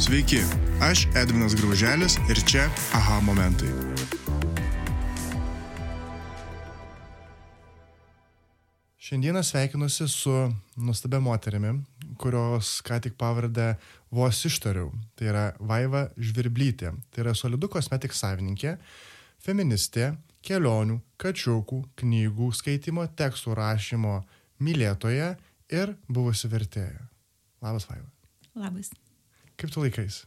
Sveiki, aš Edvinas Grauželis ir čia aha momentai. Šiandieną sveikinuosi su nuostabia moterimi, kurios ką tik pavardę vos ištariau. Tai yra Vaiva Žvirblytė. Tai yra solidų kosmetik savininkė, feministė, kelionių, kačiukų, knygų skaitimo, tekstų rašymo mylėtoja ir buvusi vertėja. Labas, Vaiva. Labas. Kaip tu laikais?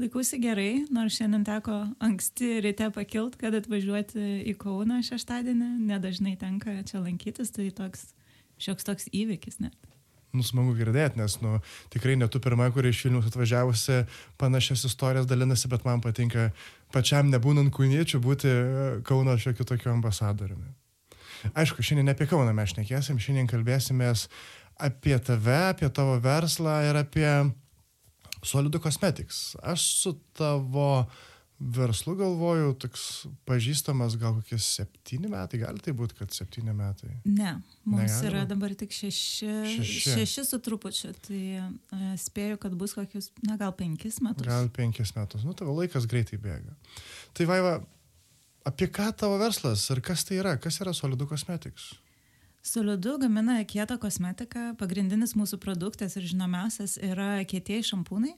Laikausi gerai, nors šiandien teko anksti ryte pakilt, kad atvažiuoti į Kauną šeštadienį. Nedažnai tenka čia lankytis, tai toks šioks toks įvykis net. Nu, smagu girdėti, nes, nu, tikrai netu pirma, kuri iš Vilnius atvažiavusi panašias istorijas dalinasi, bet man patinka pačiam nebūnant kūniečių būti e, Kauno šiokiu tokiu ambasadoriumi. Aišku, šiandien ne apie Kauną mes šnekėsim, šiandien kalbėsimės apie tave, apie tavo verslą ir apie Solidų Cosmetics. Aš su tavo verslu galvoju, toks pažįstamas gal kokie septyni metai, gali tai būti, kad septyni metai? Ne, mums Negalima? yra dabar tik šeši, Šeši. šeši su trupučiu, tai uh, spėju, kad bus kokius, na gal penkis metus. Gal penkis metus. Nu, tavo laikas greitai bėga. Tai Vaiva, apie ką tavo verslas ir kas tai yra? Kas yra Solidų Cosmetics? Solidu gamina kietą kosmetiką, pagrindinis mūsų produktas ir žinomiausias yra kietieji šampūnai.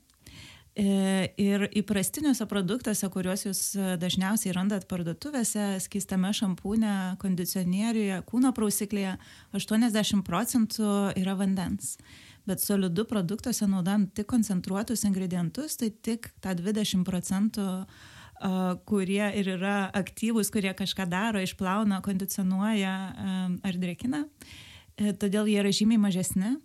E, Ir įprastiniuose produktuose, kuriuos jūs e, dažniausiai randat parduotuvėse, skistame šampūne, kondicionieriuje, kūno prausiklėje, 80 procentų yra vandens. Bet solidų produktuose naudojam tik koncentruotus ingredientus, tai tik tą 20 procentų, a, kurie ir yra aktyvūs, kurie kažką daro, išplauna, kondicionuoja ar drėkina. E, Todėl jie yra žymiai mažesni,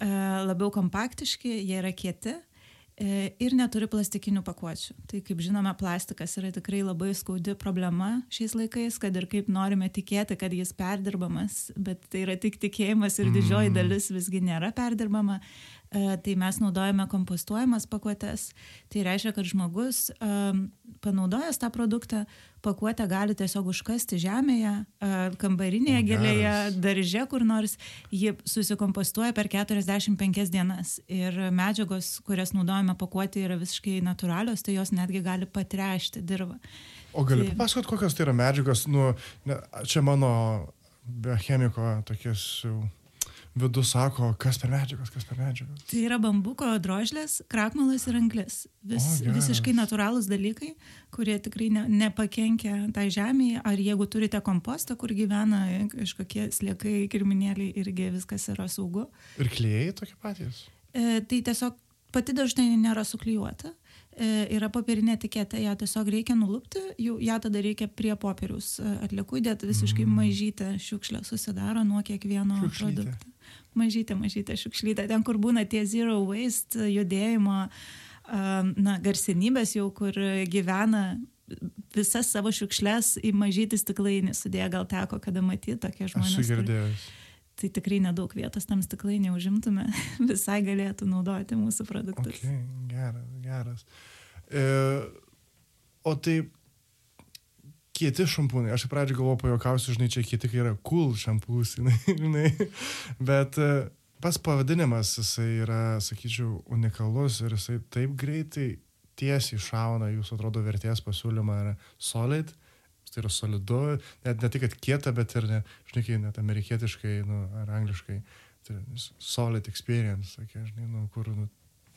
labiau kompaktiški, jie yra kieti e, ir neturi plastikinių pakuočių. Tai kaip žinome, plastikas yra tikrai labai skaudi problema šiais laikais, kad ir kaip norime tikėti, kad jis perdirbamas, bet tai yra tik tikėjimas ir didžioji dalis visgi nėra perdirbama. E, Tai mes naudojame kompostuojamas pakuotės. Tai reiškia, kad žmogus um, panaudojęs tą produktą, pakuotę gali tiesiog užkasti žemėje, uh, kambarinėje gėlėje, darže kur nors, ji susikompostuoja per 45 dienas. Ir medžiagos, kurias naudojame pakuoti, yra visiškai natūralios, tai jos netgi gali patrešti dirbą. O gali Tai- papasakot, kokios tai yra medžiagos? Nu, ne, čia mano biochemiko tokies jau vidus sako, kas per medžiagos, kas per medžiagos. Tai yra bambuko drožlės, krakmolas ir anglis. Vis, O, geras. visiškai natūralūs dalykai, kurie tikrai ne, nepakenkia tai žemėje. Ar jeigu turite kompostą, kur gyvena kažkokie sliekai, kirminėliai, irgi viskas yra saugu. Ir klijai tokie patys. E, tai tiesiog pati dažnai nėra suklijuota. E, yra popierinė etiketė, ją tiesiog reikia nulupti, jau, ją tada reikia prie popieriaus e, atliekų įdėti, visiškai mm. mažytę šiukšlę susidaro nuo kiekvieno Šiukšlytė. produkto. Mažytė, mažytė šiukšlytė, ten kur būna tie zero waste judėjimo, na, garsenybės jau, kur gyvena visas savo šiukšlės į mažytį stiklainį sudėję, gal teko kada matyti tokie žmonės. Kur- girdėjęs. tai tikrai nedaug vietos tam stiklainį užimtume, visai galėtų naudoti mūsų produktus. Okay, geras, geras. E, o tai kieti šampūnai, aš į pradžią galvoju, pajokausiu, žinai, čia kieti, kai yra cool šampūs, žinai, bet e, pas pavadinimas, jisai yra, sakyčiau, unikalus ir jisai taip greitai tiesiai šauna, jūsų atrodo vertės pasiūlymą yra solid, tai yra solidu, net ne tik, kad kieta, bet ir, ne, žinai, net amerikietiškai, nu, ar angliškai, tai solid experience, tokia, žinai, nu, kur, nu,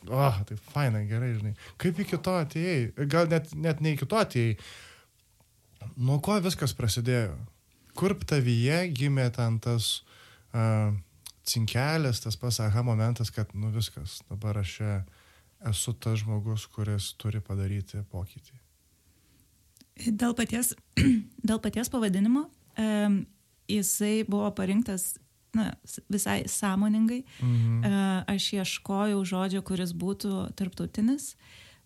oh, tai faina, gerai, žinai. Kaip iki to atėjai? Gal net, net ne iki to atėjai. Nuo ko viskas prasidėjo? Kur tavyje gimė ten tas uh, cinkelis, tas pas aha momentas, kad, nu viskas, dabar aš esu tas žmogus, kuris turi padaryti pokytį. Dėl paties, dėl paties pavadinimo um, jisai buvo parinktas na, visai sąmoningai. Mhm. E, Aš ieškojau žodžio, kuris būtų tarptautinis,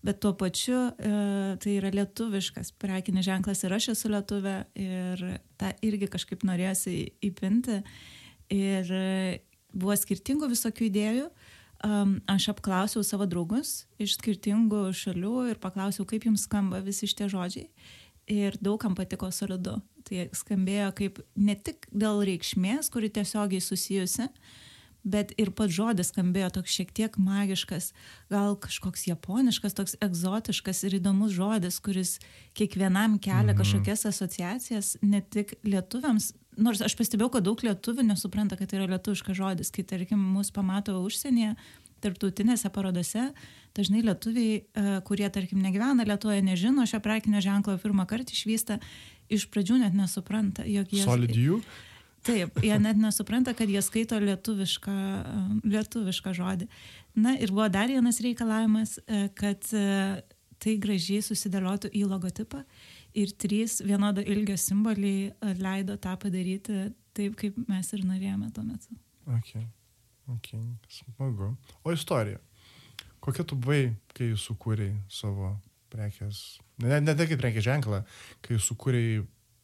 bet tuo pačiu e, tai yra lietuviškas prekinis ženklas ir aš esu lietuvė ir tą irgi kažkaip norėjosi įpinti. Ir buvo skirtingų visokių idėjų. Aš apklausiau savo draugus iš skirtingų šalių ir paklausiau, kaip jums skamba visi šitie žodžiai. Ir daugam patiko solidu. Tai skambėjo kaip ne tik dėl reikšmės, kuri tiesiogiai susijusi, bet ir pats žodis skambėjo toks šiek tiek magiškas, gal kažkoks japoniškas, toks egzotiškas ir įdomus žodis, kuris kiekvienam kelia mhm. kažkokias asociacijas, ne tik lietuviams. Nors aš pastebėjau, kad daug lietuvių nesupranta, kad tai yra lietuviškas žodis, kai tarkim mus pamato užsienyje, tarptautinėse parodose, dažnai lietuviai, e, kurie tarkim negyvena Lietuvoje, nežino šio prekinio ženklo pirmą kartą išvysta, iš pradžių net nesupranta, jog jie... Solidijų? Taip, jie net nesupranta, kad jie skaito lietuvišką, lietuvišką žodį. Na ir buvo dar vienas reikalavimas, e, kad e, tai gražiai susidėliotų į logotipą ir trys vienodo ilgio simboliai e, leido tą padaryti taip, kaip mes ir norėjome tuo metu. Okay. Okay. Smagu. O istorija. Kokia tu buvai, kai sukūrėjai savo prekės, ne, ne tai kaip prekės ženklą, kai sukūrėjai,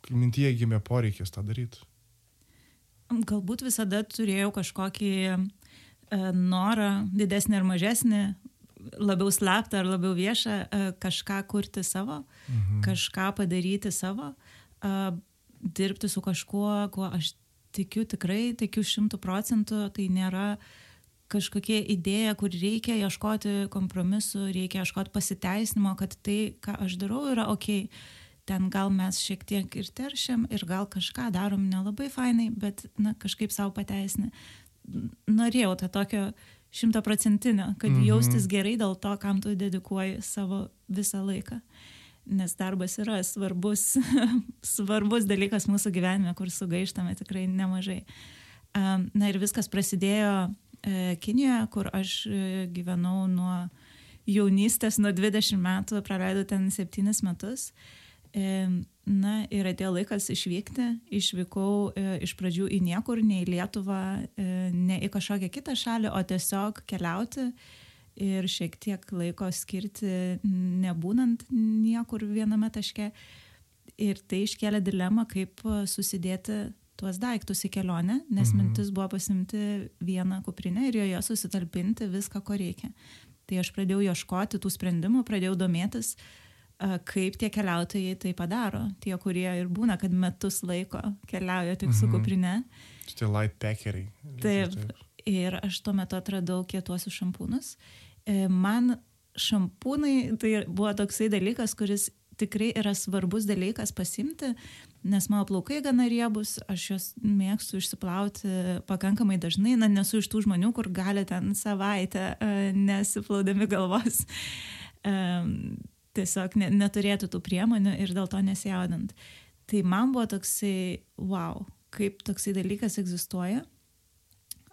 kai mintyje gimė poreikis tą daryti? Galbūt visada turėjau kažkokį e, norą, didesnį ar mažesnį, labiau slaptą ar labiau viešą, e, kažką kurti savo, mhm. kažką padaryti savo, e, dirbti su kažkuo, kuo aš tikiu tikrai, tikiu šimtų procentų, tai nėra kažkokia idėja, kur reikia ieškoti kompromisų, reikia ieškoti pasiteisinimo, kad tai, ką aš darau, yra ok ten gal mes šiek tiek ir teršiam ir gal kažką darom nelabai fainai, bet na, kažkaip savo pateisinę. Norėjau tą tokio šimtaprocentinio, kad mm -hmm. jaustis gerai dėl to, kam tu dedikuoji savo visą laiką. Nes darbas yra svarbus, svarbus dalykas mūsų gyvenime, kur sugaištame tikrai nemažai. Na ir viskas prasidėjo e, Kinijoje, kur aš e, gyvenau nuo jaunystės, nuo 20 metų, praleidau ten 7 metus. Na ir atėjo laikas išvykti. Išvykau e, iš pradžių į niekur, ne į Lietuvą, e, ne į kažkokią kitą šalį, o tiesiog keliauti ir šiek tiek laiko skirti nebūnant niekur viename taške. Ir tai iškėlė dilemą, kaip susidėti tuos daiktus į kelionę, nes mhm. mintis buvo pasimti vieną kuprinę ir joje susitalpinti viską, ko reikia. Tai aš pradėjau ieškoti tų sprendimų, pradėjau domėtis, uh, kaip tie keliautojai tai padaro. Tie, kurie ir būna, kad metus laiko keliauja tik su mhm. kuprine. Šitie light packeriai. Taip. Ir aš tuo metu atradau kietuosius šampūnus. E, man šampūnai tai buvo toksai dalykas, kuris tikrai yra svarbus dalykas pasimti, nes mano plaukai gana riebus, aš juos mėgstu išsiplauti pakankamai dažnai, na nesu iš tų žmonių, kur gali ten savaitę uh, nesiplaudami galvos. Tiesiog ne, neturėti tų priemonių ir dėl to nesijaudint. Tai man buvo toksai, wow, kaip toksai dalykas egzistuoja.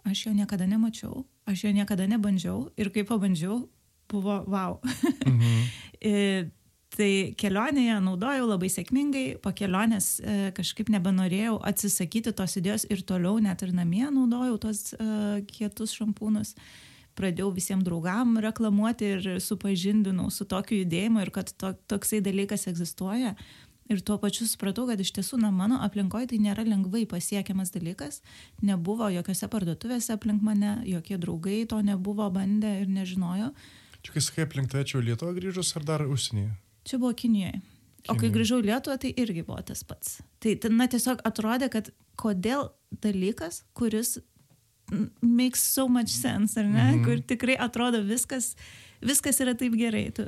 Aš jo niekada nemačiau, aš jo niekada nebandžiau ir kai pabandžiau, buvo wow. Mhm. tai kelionėje naudojau labai sėkmingai, po kelionės e, kažkaip nebenorėjau atsisakyti tos idėjos ir toliau net ir namie naudojau tos e, kietus šampūnus. E, pradėjau visiems draugam reklamuoti ir supažindinau su tokiu judėjimu ir kad to, toksai dalykas egzistuoja. Ir tuo pačiu supratau, kad iš tiesų, na, mano aplinkoje tai nėra lengvai pasiekiamas dalykas. Nebuvo jokiose parduotuvėse aplink mane, jokie draugai to nebuvo bandę ir nežinojo. Čia kai sakai aplink tai, čia Lietuva grįžus ar dar užsienyje? Čia buvo Kinijoje. O kai grįžau Lietuvą, tai irgi buvo tas pats. Tai, na, tiesiog atrodė, kad kodėl dalykas, kuris makes so much sense, ar ne? Mhm. Kur tikrai atrodo viskas, viskas yra taip gerai. Tu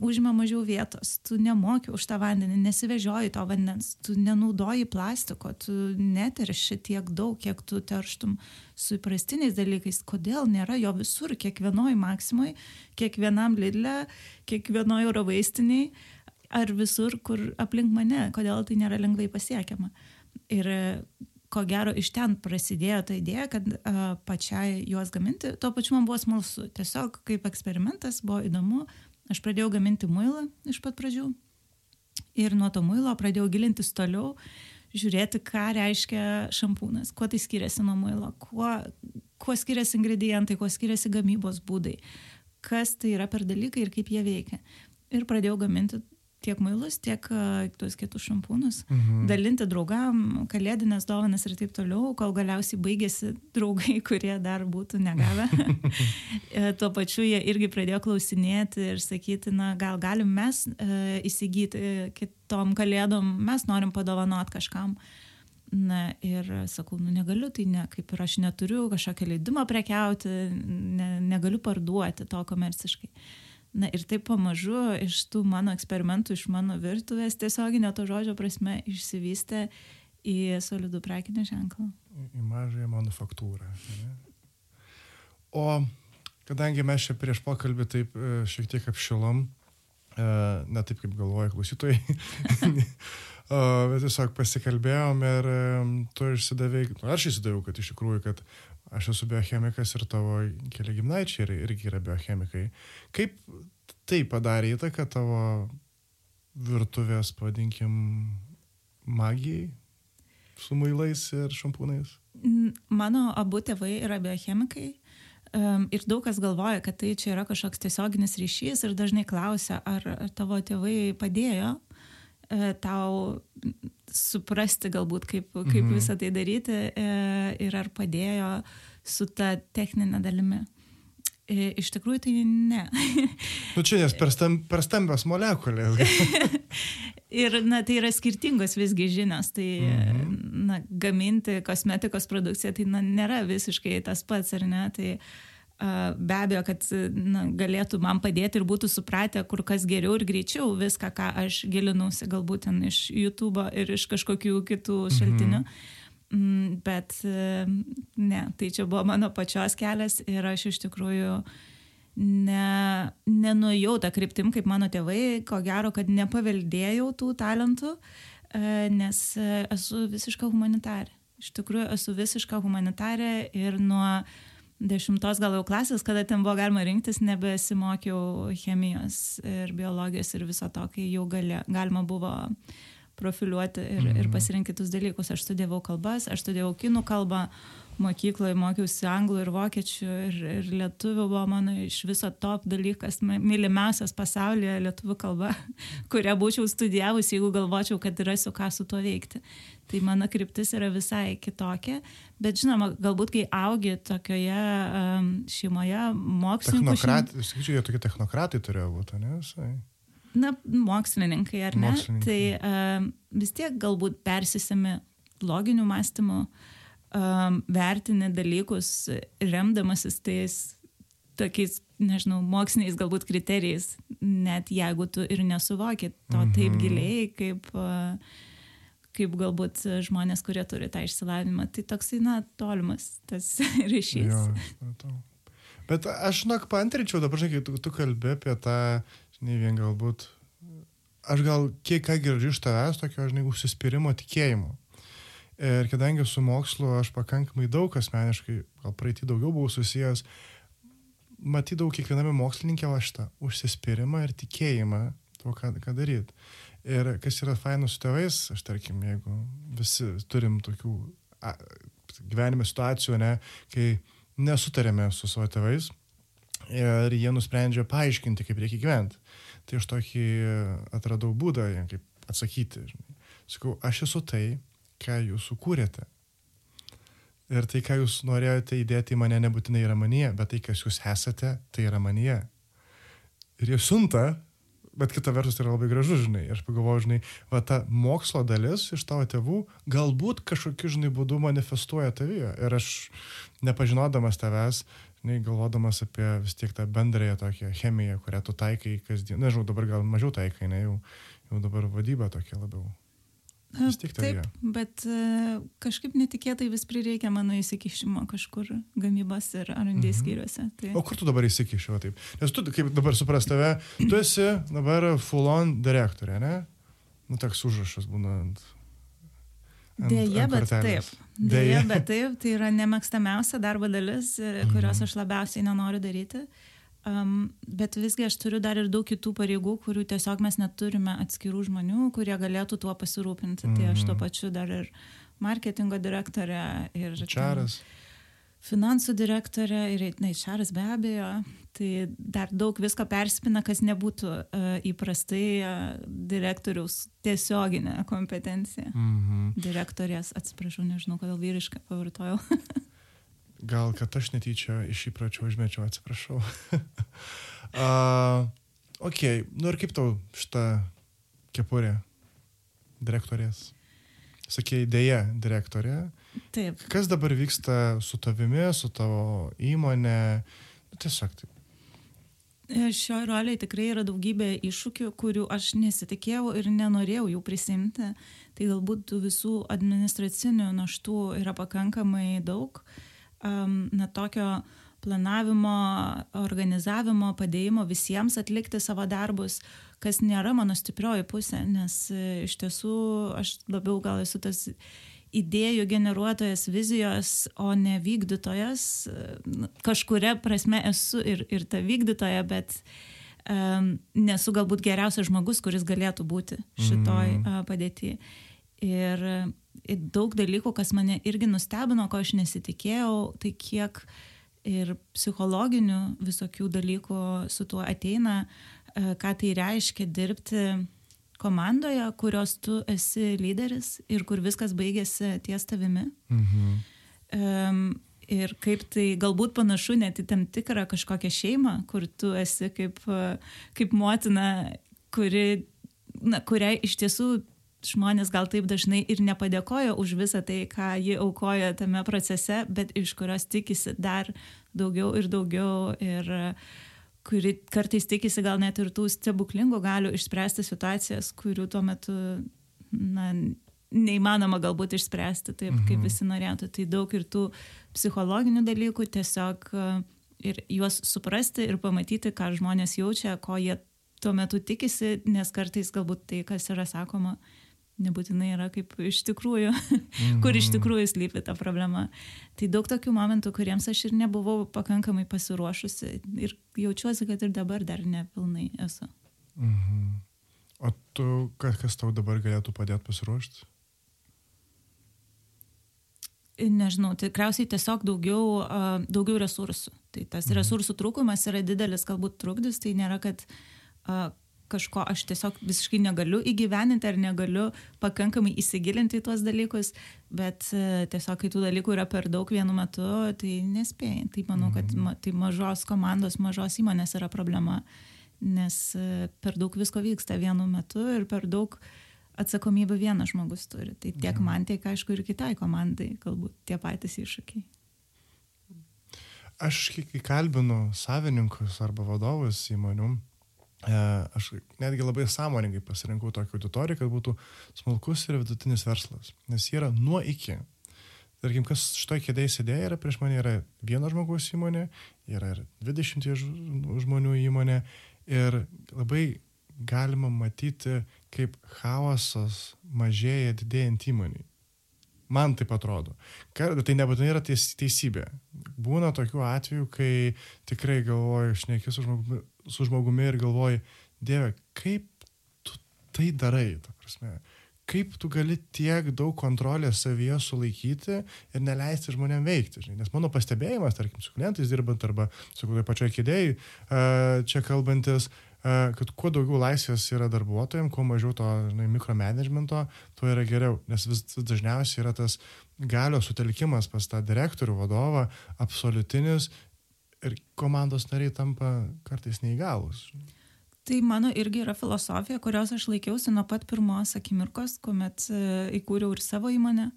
užima mažiau vietos, tu nemoki už tą vandenį, nesivežioji to vandens, tu nenaudoji plastiko, tu neterši tiek daug, kiek tu terštum su įprastiniais dalykais. Kodėl nėra jo visur, kiekvienoj maksimoj, kiekvienam lidle, kiekvienoj euro vaistiniai ar visur, kur aplink mane, kodėl tai nėra lengvai pasiekiama. Ir ko gero iš ten prasidėjo ta idėja, kad uh, pačiai juos gaminti. Tuo pačiu man buvo smalsu. Tiesiog kaip eksperimentas buvo įdomu. Aš pradėjau gaminti muilą iš pat pradžių. Ir nuo to muilo pradėjau gilintis toliau, žiūrėti, ką reiškia šampūnas, kuo tai skiriasi nuo muilo, kuo, kuo skiriasi ingredientai, kuo skiriasi gamybos būdai, kas tai yra per dalykai ir kaip jie veikia. Ir pradėjau gaminti tiek mailus, tiek uh, tuos kitus šampūnus, mhm. dalinti draugam, kalėdinės dovanas ir taip toliau, kol galiausiai baigėsi draugai, kurie dar būtų negavę. E, tuo pačiu jie irgi pradėjo klausinėti ir sakyti, na gal galim mes uh, įsigyti kitom kalėdom, mes norim padovanot kažkam. Na ir sakau, nu negaliu, tai ne, kaip ir aš neturiu kažkokio leidimo prekiauti, ne, negaliu parduoti to komerciškai. Na ir taip pamažu iš tų mano eksperimentų, iš mano virtuvės tiesioginio to žodžio prasme išsivystė į solidų prekinį ženklą. Į mažąją manufaktūrą. O kadangi mes čia prieš pokalbį taip e, šiek tiek apšilom, ne taip kaip galvoja klausytojai, bet tiesiog pasikalbėjom ir tu išsidavai, nu, aš išsidaviau, kad iš tikrųjų, kad aš esu biochemikas ir tavo keli gimnaičiai irgi yra biochemikai. Kaip tai padarė įtaką tavo virtuvės, pavadinkim, magijai su mailais ir šampūnais? Mano abu tėvai yra biochemikai. Um, ir daug kas galvoja, kad tai čia yra kažkoks tiesioginis ryšys ir dažnai klausia, ar, ar tavo tėvai padėjo E, tau suprasti galbūt, kaip, kaip mhm. visą tai daryti e, ir ar padėjo su ta techninė dalimi. E, iš tikrųjų tai ne. Nu čia nes per, stam, per stambios molekulės. ir na, tai yra skirtingos visgi žinios. Tai mhm. na, gaminti kosmetikos produkciją tai na, nėra visiškai tas pats, ar ne? Tai, uh, be abejo, kad na, galėtų man padėti ir būtų supratę kur kas geriau ir greičiau viską, ką aš gilinausi galbūt ten iš YouTube ir iš kažkokių kitų mhm. šaltinių. Mhm. Bet ne, tai čia buvo mano pačios kelias ir aš iš tikrųjų ne, nenuėjau tą kryptim kaip mano tėvai, ko gero, kad nepaveldėjau tų talentų, nes esu visiška humanitarė. Iš tikrųjų esu visiška humanitarė ir nuo uh, dešimtos gal jau klasės, kada ten buvo galima rinktis, nebesimokiau chemijos ir biologijos ir viso to, kai jau gali, galima buvo profiliuoti ir, mm -hmm. ir pasirinkti kitus dalykus. Aš studijavau kalbas, aš studijavau kinų kalbą, mokykloje mokiausi anglų ir vokiečių ir, ir lietuvių buvo mano iš viso top dalykas, mylimiausias pasaulyje lietuvių kalba, kurią būčiau studijavusi, jeigu galvočiau, kad rasiu ką su tuo veikti. Tai mano kryptis yra visai kitokia, bet žinoma, galbūt kai augi tokioje um, šeimoje, mokslininkų. Technokratai, sakyčiau, jie tokie technokratai turėjo būti, ne visai. Na, mokslininkai, ar ne? Mokslininkai. Tai um, vis tiek galbūt persisemi loginiu mąstymu, um, vertini dalykus remdamasis tais tokiais, nežinau, moksliniais galbūt kriterijais, net jeigu tu ir nesuvoki to mhm. taip giliai, kaip uh, kaip galbūt žmonės, kurie turi tą išsilavinimą. Tai toksai, na, tolimas tas ryšys. Jo, Bet aš, žinok, paantryčiau dabar, žinai, kai tu, tu kalbė apie tą, žinai, vien galbūt, aš gal kiek ką girdžiu iš tavęs, tokio, žinai, užsispyrimo tikėjimo. Ir kadangi su mokslu aš pakankamai daug asmeniškai, gal praeitį daugiau buvau susijęs, matydavau kiekviename mokslininkė va šitą užsispyrimą ir tikėjimą tuo, ką, ką daryti. Ir kas yra faina su tėvais, aš tarkim, jeigu visi turim tokių gyvenime situacijų, ne, kai nesutarėme su savo tėvais ir jie nusprendžia paaiškinti, kaip reikia gyventi. Tai aš tokį atradau būdą, kaip atsakyti. Sakau, aš esu tai, ką jūs sukūrėte. Ir tai, ką jūs norėjote įdėti į mane, nebūtinai yra manyje, bet tai, kas jūs esate, tai yra manyje. Ir jie siunta bet kita vertus tai yra labai gražu, žinai. Ir aš pagalvoju, žinai, va ta mokslo dalis iš tavo tėvų galbūt kažkokiu, žinai, būdu manifestuoja tavyje. Ir aš, nepažinodamas tavęs, žinai, galvodamas apie vis tiek tą bendrąją tokią chemiją, kurią tu taikai kasdien, nežinau, dabar gal mažiau taikai, ne, jau, jau dabar vadyba tokia labiau Vis tiek tai. Taip, bet uh, kažkaip netikėtai vis prireikia mano įsikišimo kažkur gamybos ir R&D mhm. skyriuose. Tai... O kur tu dabar įsikišiu, taip? Nes tu, kaip dabar supras tave, tu esi dabar full on direktorė, ne? Nu, toks užrašas būna ant... Deja, ant bet taip. Deja, bet taip, tai yra nemėgstamiausia darbo dalis, kurios mhm. aš labiausiai nenoriu daryti. Um, bet visgi aš turiu dar ir daug kitų pareigų, kurių tiesiog mes neturime atskirų žmonių, kurie galėtų tuo pasirūpinti. Mm. Tai aš tuo mhm. pačiu dar ir marketingo direktorė ir... Čaras. Finansų direktorė ir na, Čaras be abejo. Tai dar daug visko perspina, kas nebūtų uh, įprastai uh, direktoriaus tiesioginė kompetencija. -hmm. Direktorės, atsiprašau, nežinau, kodėl vyrišką pavartojau. Gal, kad aš netyčia iš įpročio užmečiau, atsiprašau. uh, ok, nu ir kaip tau šitą kepurę direktorės sakė, idėja direktorė. Taip. Kas dabar vyksta su tavimi, su tavo įmonė? Nu, tiesiog taip. E, Šioje rolėje tikrai yra daugybė iššūkių, kurių aš nesitikėjau ir nenorėjau jų prisimti. Tai galbūt tų visų administracinių naštų yra pakankamai daug. Um, na, tokio planavimo, organizavimo, padėjimo visiems atlikti savo darbus, kas nėra mano stiprioji pusė, nes e, iš tiesų aš labiau gal esu tas idėjų generuotojas, vizijos, o ne vykdytojas. Kažkuria prasme esu ir, ir ta vykdytoja, bet um, nesu galbūt geriausias žmogus, kuris galėtų būti šitoj mm. uh, padėtyje. Ir, ir daug dalykų, kas mane irgi nustebino, ko aš nesitikėjau, tai kiek ir psichologinių visokių dalykų su tuo ateina, ką tai reiškia dirbti komandoje, kurios tu esi lyderis ir kur viskas baigėsi ties tavimi. Mhm. Um, ir kaip tai galbūt panašu net į tam tikrą kažkokią šeimą, kur tu esi kaip, kaip motina, kuri, na, kuriai iš tiesų žmonės gal taip dažnai ir nepadėkoja už visą tai, ką ji aukoja tame procese, bet iš kurios tikisi dar daugiau ir daugiau. Ir, uh, kuri kartais tikisi gal net ir tų stebuklingų galių išspręsti situacijas, kurių tuo metu na, neįmanoma galbūt išspręsti taip, mhm. kaip visi norėtų. Tai daug ir tų psichologinių dalykų, tiesiog e, ir juos suprasti ir pamatyti, ką žmonės jaučia, ko jie tuo metu tikisi, nes kartais galbūt tai, kas yra sakoma, nebūtinai yra kaip iš tikrųjų, mm. kur iš mhm. tikrųjų slypi ta problema. Tai daug tokių momentų, kuriems aš ir nebuvau pakankamai pasiruošusi ir jaučiuosi, kad ir dabar dar nepilnai esu. Mhm. O tu, kas, tau dabar galėtų padėti pasiruošti? Nežinau, tikriausiai tiesiog daugiau, daugiau resursų. Tai tas mhm. resursų trūkumas yra didelis galbūt trukdis, tai nėra, kad kažko aš tiesiog visiškai negaliu įgyveninti ar negaliu pakankamai įsigilinti į tuos dalykus, bet e, tiesiog kai tų dalykų yra per daug vienu metu, tai nespėjai. Tai manau, kad mhm. tai mažos komandos, mažos įmonės yra problema, nes e, per daug visko vyksta vienu metu ir per daug atsakomybę vienas žmogus turi. Tai tiek mhm. man, tiek aišku ir kitai komandai, galbūt tie patys iššūkiai. Aš kai kalbinu savininkus arba vadovus įmonių, aš netgi labai sąmoningai pasirinkau tokią auditoriją, kad būtų smulkus ir vidutinis verslas, nes jie yra nuo iki. Tarkim, kas šitoj kėdėje sėdėjo, yra prieš mane yra vieno žmogaus įmonė, yra ir 20 žmonių įmonė ir labai galima matyti, kaip chaosas mažėja didėjant įmoniai. Man taip atrodo. Tai nebūtinai yra teis, teisybė. Būna tokių atvejų, kai tikrai galvoju, šneki su žmogumi, su žmogumi ir galvoji, Dieve, kaip tu tai darai, ta prasme. Kaip tu gali tiek daug kontrolės savyje sulaikyti ir neleisti žmonėm veikti. Žinai? Nes mano pastebėjimas, tarkim, su klientais dirbant arba su kokia pačioje kėdėjai, čia kalbantis, kad kuo daugiau laisvės yra darbuotojams, kuo mažiau to žinai, mikromanagemento, tuo yra geriau. Nes vis, dažniausiai yra tas galios sutelkimas pas tą direktorių vadovą, absoliutinis ir komandos nariai tampa kartais neįgalus. Tai mano irgi yra filosofija, kurios aš laikiausi nuo pat pirmos akimirkos, kuomet e, įkūriau ir savo įmonę.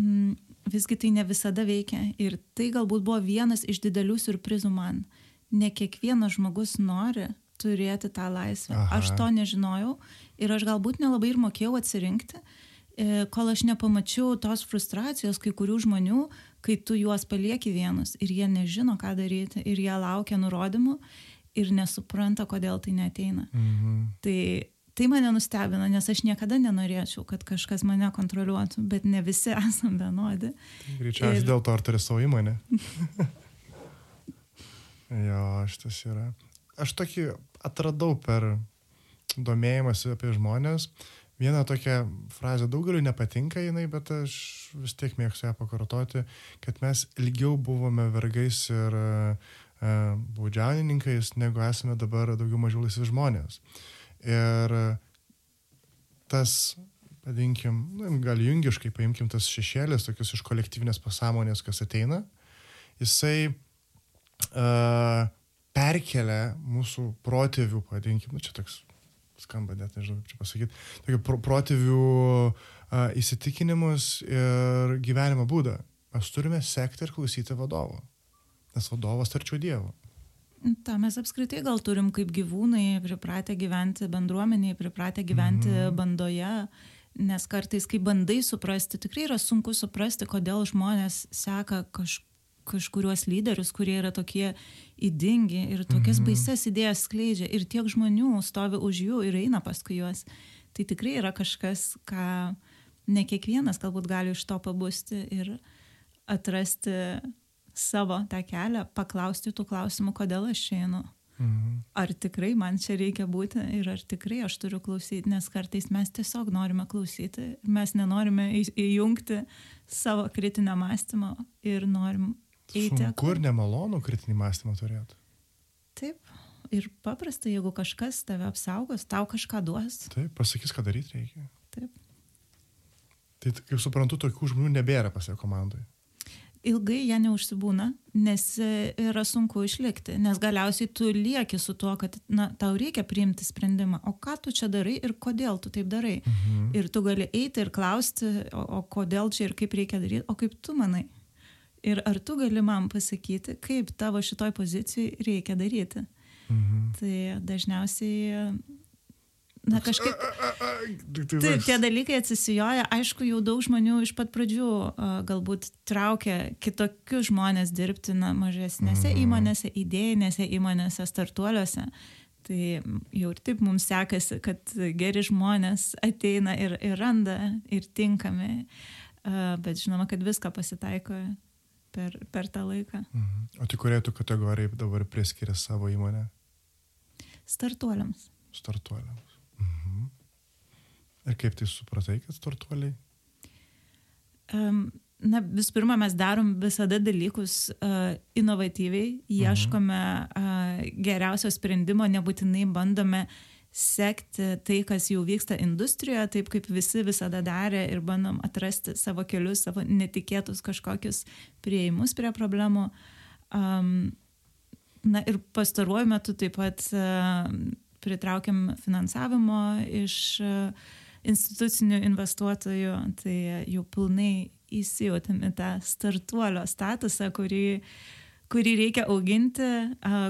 Mm, visgi tai ne visada veikia ir tai galbūt buvo vienas iš didelių surprizų man. Ne kiekvienas žmogus nori turėti tą laisvę. Aha. Aš to nežinojau ir aš galbūt nelabai ir mokėjau atsirinkti, e, kol aš nepamačiau tos frustracijos kai kurių žmonių, kai tu juos palieki vienus ir jie nežino, ką daryti ir jie laukia nurodymų ir nesupranta, kodėl tai neteina. Mhm. Tai, tai mane nustebino, nes aš niekada nenorėčiau, kad kažkas mane kontroliuotų, bet ne visi esam vienodi. Greičiausiai ir... dėl to ar turi savo įmonę. jo, šitas yra. Aš tokį atradau per domėjimąsi apie žmonės. Viena tokia frazė daugeliu nepatinka jinai, bet aš vis tiek mėgstu ją pakartoti, kad mes ilgiau buvome vergais ir uh, baudžiauninkais, negu esame dabar daugiau mažiau laisvi žmonės. Ir tas, vadinkim, nu, gal jungiškai paimkim tas šešėlis, tokius iš kolektyvinės pasąmonės, kas ateina, jisai uh, perkelia mūsų protėvių, vadinkim, nu čia toks skamba net, nežinau, kaip čia pasakyti, tokių pro, protėvių a, įsitikinimus ir gyvenimo būdą. Mes turime sekti ir klausyti vadovo, nes vadovas arčiau Dievo. Ta mes apskritai gal turim kaip gyvūnai, pripratę gyventi bendruomeniai, pripratę gyventi mhm. bandoje, nes kartais, kai bandai suprasti, tikrai yra sunku suprasti, kodėl žmonės seka kaž, kažkuriuos lyderius, kurie yra tokie įdingi ir tokias mhm. baises idėjas skleidžia ir tiek žmonių stovi už jų ir eina paskui juos. Tai tikrai yra kažkas, ką ne kiekvienas galbūt gali iš to pabusti ir atrasti savo tą kelią, paklausti tų klausimų, kodėl aš einu. Mhm. Ar tikrai man čia reikia būti ir ar tikrai aš turiu klausyti, nes kartais mes tiesiog norime klausyti, mes nenorime įjungti savo kritinio mąstymo ir norim eiti. Kur nemalonu kritinį mąstymą turėti? Taip. Ir paprastai, jeigu kažkas tave apsaugos, tau kažką duos. Taip, pasakys, ką daryti reikia. Taip. Tai, kaip suprantu, tokių žmonių nebėra pas jo komandai ilgai jie neužsibūna, nes e, yra sunku išlikti, nes galiausiai tu lieki su tuo, kad na, tau reikia priimti sprendimą, o ką tu čia darai ir kodėl tu taip darai. Mhm. Ir tu gali eiti ir klausti, o, o kodėl čia ir kaip reikia daryti, o kaip tu manai. Ir ar tu gali man pasakyti, kaip tavo šitoj pozicijai reikia daryti. Mhm. Tai dažniausiai na kažkaip. Taip, tie dalykai atsisijoja, aišku, jau daug žmonių iš pat pradžių galbūt traukia kitokius žmonės dirbti na, mažesnėse mm. įmonėse, idėjinėse įmonėse, startuoliuose. Tai jau ir taip mums sekasi, kad geri žmonės ateina ir, ir randa ir tinkami, bet žinoma, kad viską pasitaiko per, per tą laiką. Mhm. O tai kuriai tu kategorijai dabar priskiria savo įmonę? Startuoliams. Startuoliams. Ir kaip tai supratai, kad startuoliai? Um, na, visų pirma, mes darom visada dalykus uh, inovatyviai, ieškome uh, geriausio sprendimo, nebūtinai bandome sekti tai, kas jau vyksta industrijoje, taip kaip visi visada darė ir bandom atrasti savo kelius, savo netikėtus kažkokius prieimus prie problemų. Um, na ir pastaruoju metu taip pat uh, pritraukiam finansavimo iš uh, institucinių investuotojų, tai jau pilnai įsijautim į tą startuolio statusą, kurį, kurį reikia auginti,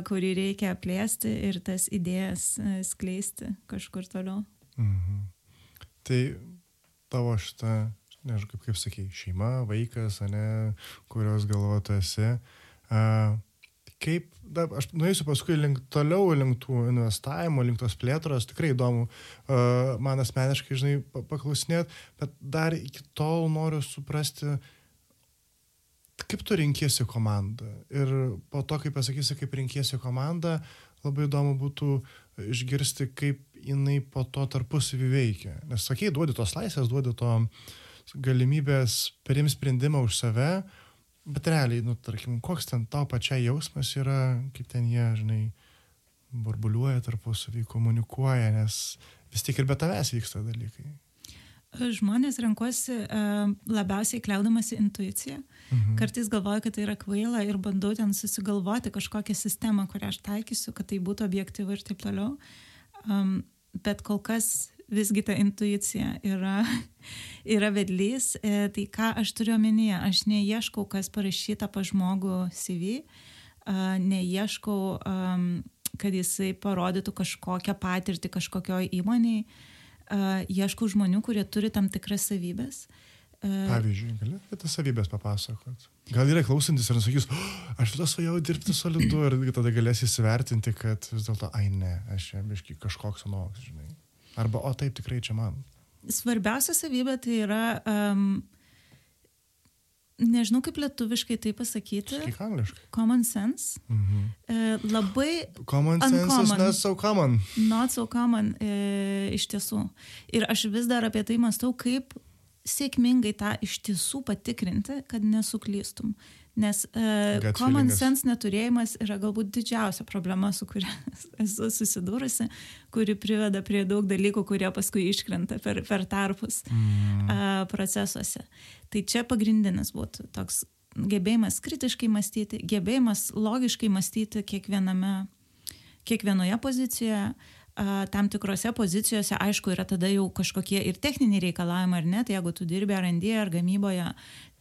kurį reikia plėsti ir tas idėjas skleisti kažkur toliau. Mhm. Tai tavo šitą, nežinau, kaip, kaip sakai, šeima, vaikas, ne, kurios galvotu esi, uh, kaip, da, aš nueisiu paskui link toliau, link tų investavimo, link tos plėtros, tikrai įdomu uh, man asmeniškai, žinai, paklausinėt, bet dar iki tol noriu suprasti, kaip tu rinkėsi komandą. Ir po to, kai pasakysi, kaip rinkėsi komandą, labai įdomu būtų išgirsti, kaip jinai po to tarpusavį veikia. Nes sakai, duodi tos laisvės, duodi to galimybės priimti sprendimą už save, Bet realiai, nu, tarkim, koks ten tau pačiai jausmas yra, kaip ten jie, žinai, burbuliuoja tarpusavį, komunikuoja, nes vis tik ir be tavęs vyksta dalykai. Žmonės renkuosi uh, labiausiai kliaudamasi intuiciją. Mhm. Kartais galvoju, kad tai yra kvaila ir bandau ten susigalvoti kažkokią sistemą, kurią aš taikysiu, kad tai būtų objektyvu ir taip toliau. Bet kol kas visgi ta intuicija yra, yra vedlys. E, tai ką aš turiu omenyje, aš neieškau, kas parašyta pa žmogų CV, neieškau, kad jisai parodytų kažkokią patirtį kažkokioj įmoniai, ieškau žmonių, kurie turi tam tikras savybės. Pavyzdžiui, gali apie tas savybės papasakot? Gal yra klausantis ir sakys, oh, aš vis svajau dirbti solidu ir tada galės įsivertinti, kad vis dėlto, ai ne, aš čia biški kažkoks anoks, žinai. Arba, o taip tikrai čia man. Svarbiausia savybė tai yra, um, nežinau kaip lietuviškai tai pasakyti. Kaip angliškai. Common sense. Mhm. E, labai. Common sense uncommon, is not so common. Not so common, e, iš tiesų. Ir aš vis dar apie tai mąstau, kaip sėkmingai tą iš tiesų patikrinti, kad nesuklystum. Nes uh, common sense neturėjimas yra galbūt didžiausia problema, su kuria esu susidūrusi, kuri priveda prie daug dalykų, kurie paskui iškrenta per, per tarpus mm. uh, procesuose. Tai čia pagrindinis būtų toks gebėjimas kritiškai mąstyti, gebėjimas logiškai mąstyti kiekviename, kiekvienoje pozicijoje, tam tikrose pozicijose, aišku, yra tada jau kažkokie ir techniniai reikalavimai, ar ne, tai jeigu tu dirbi R&D ar gamyboje,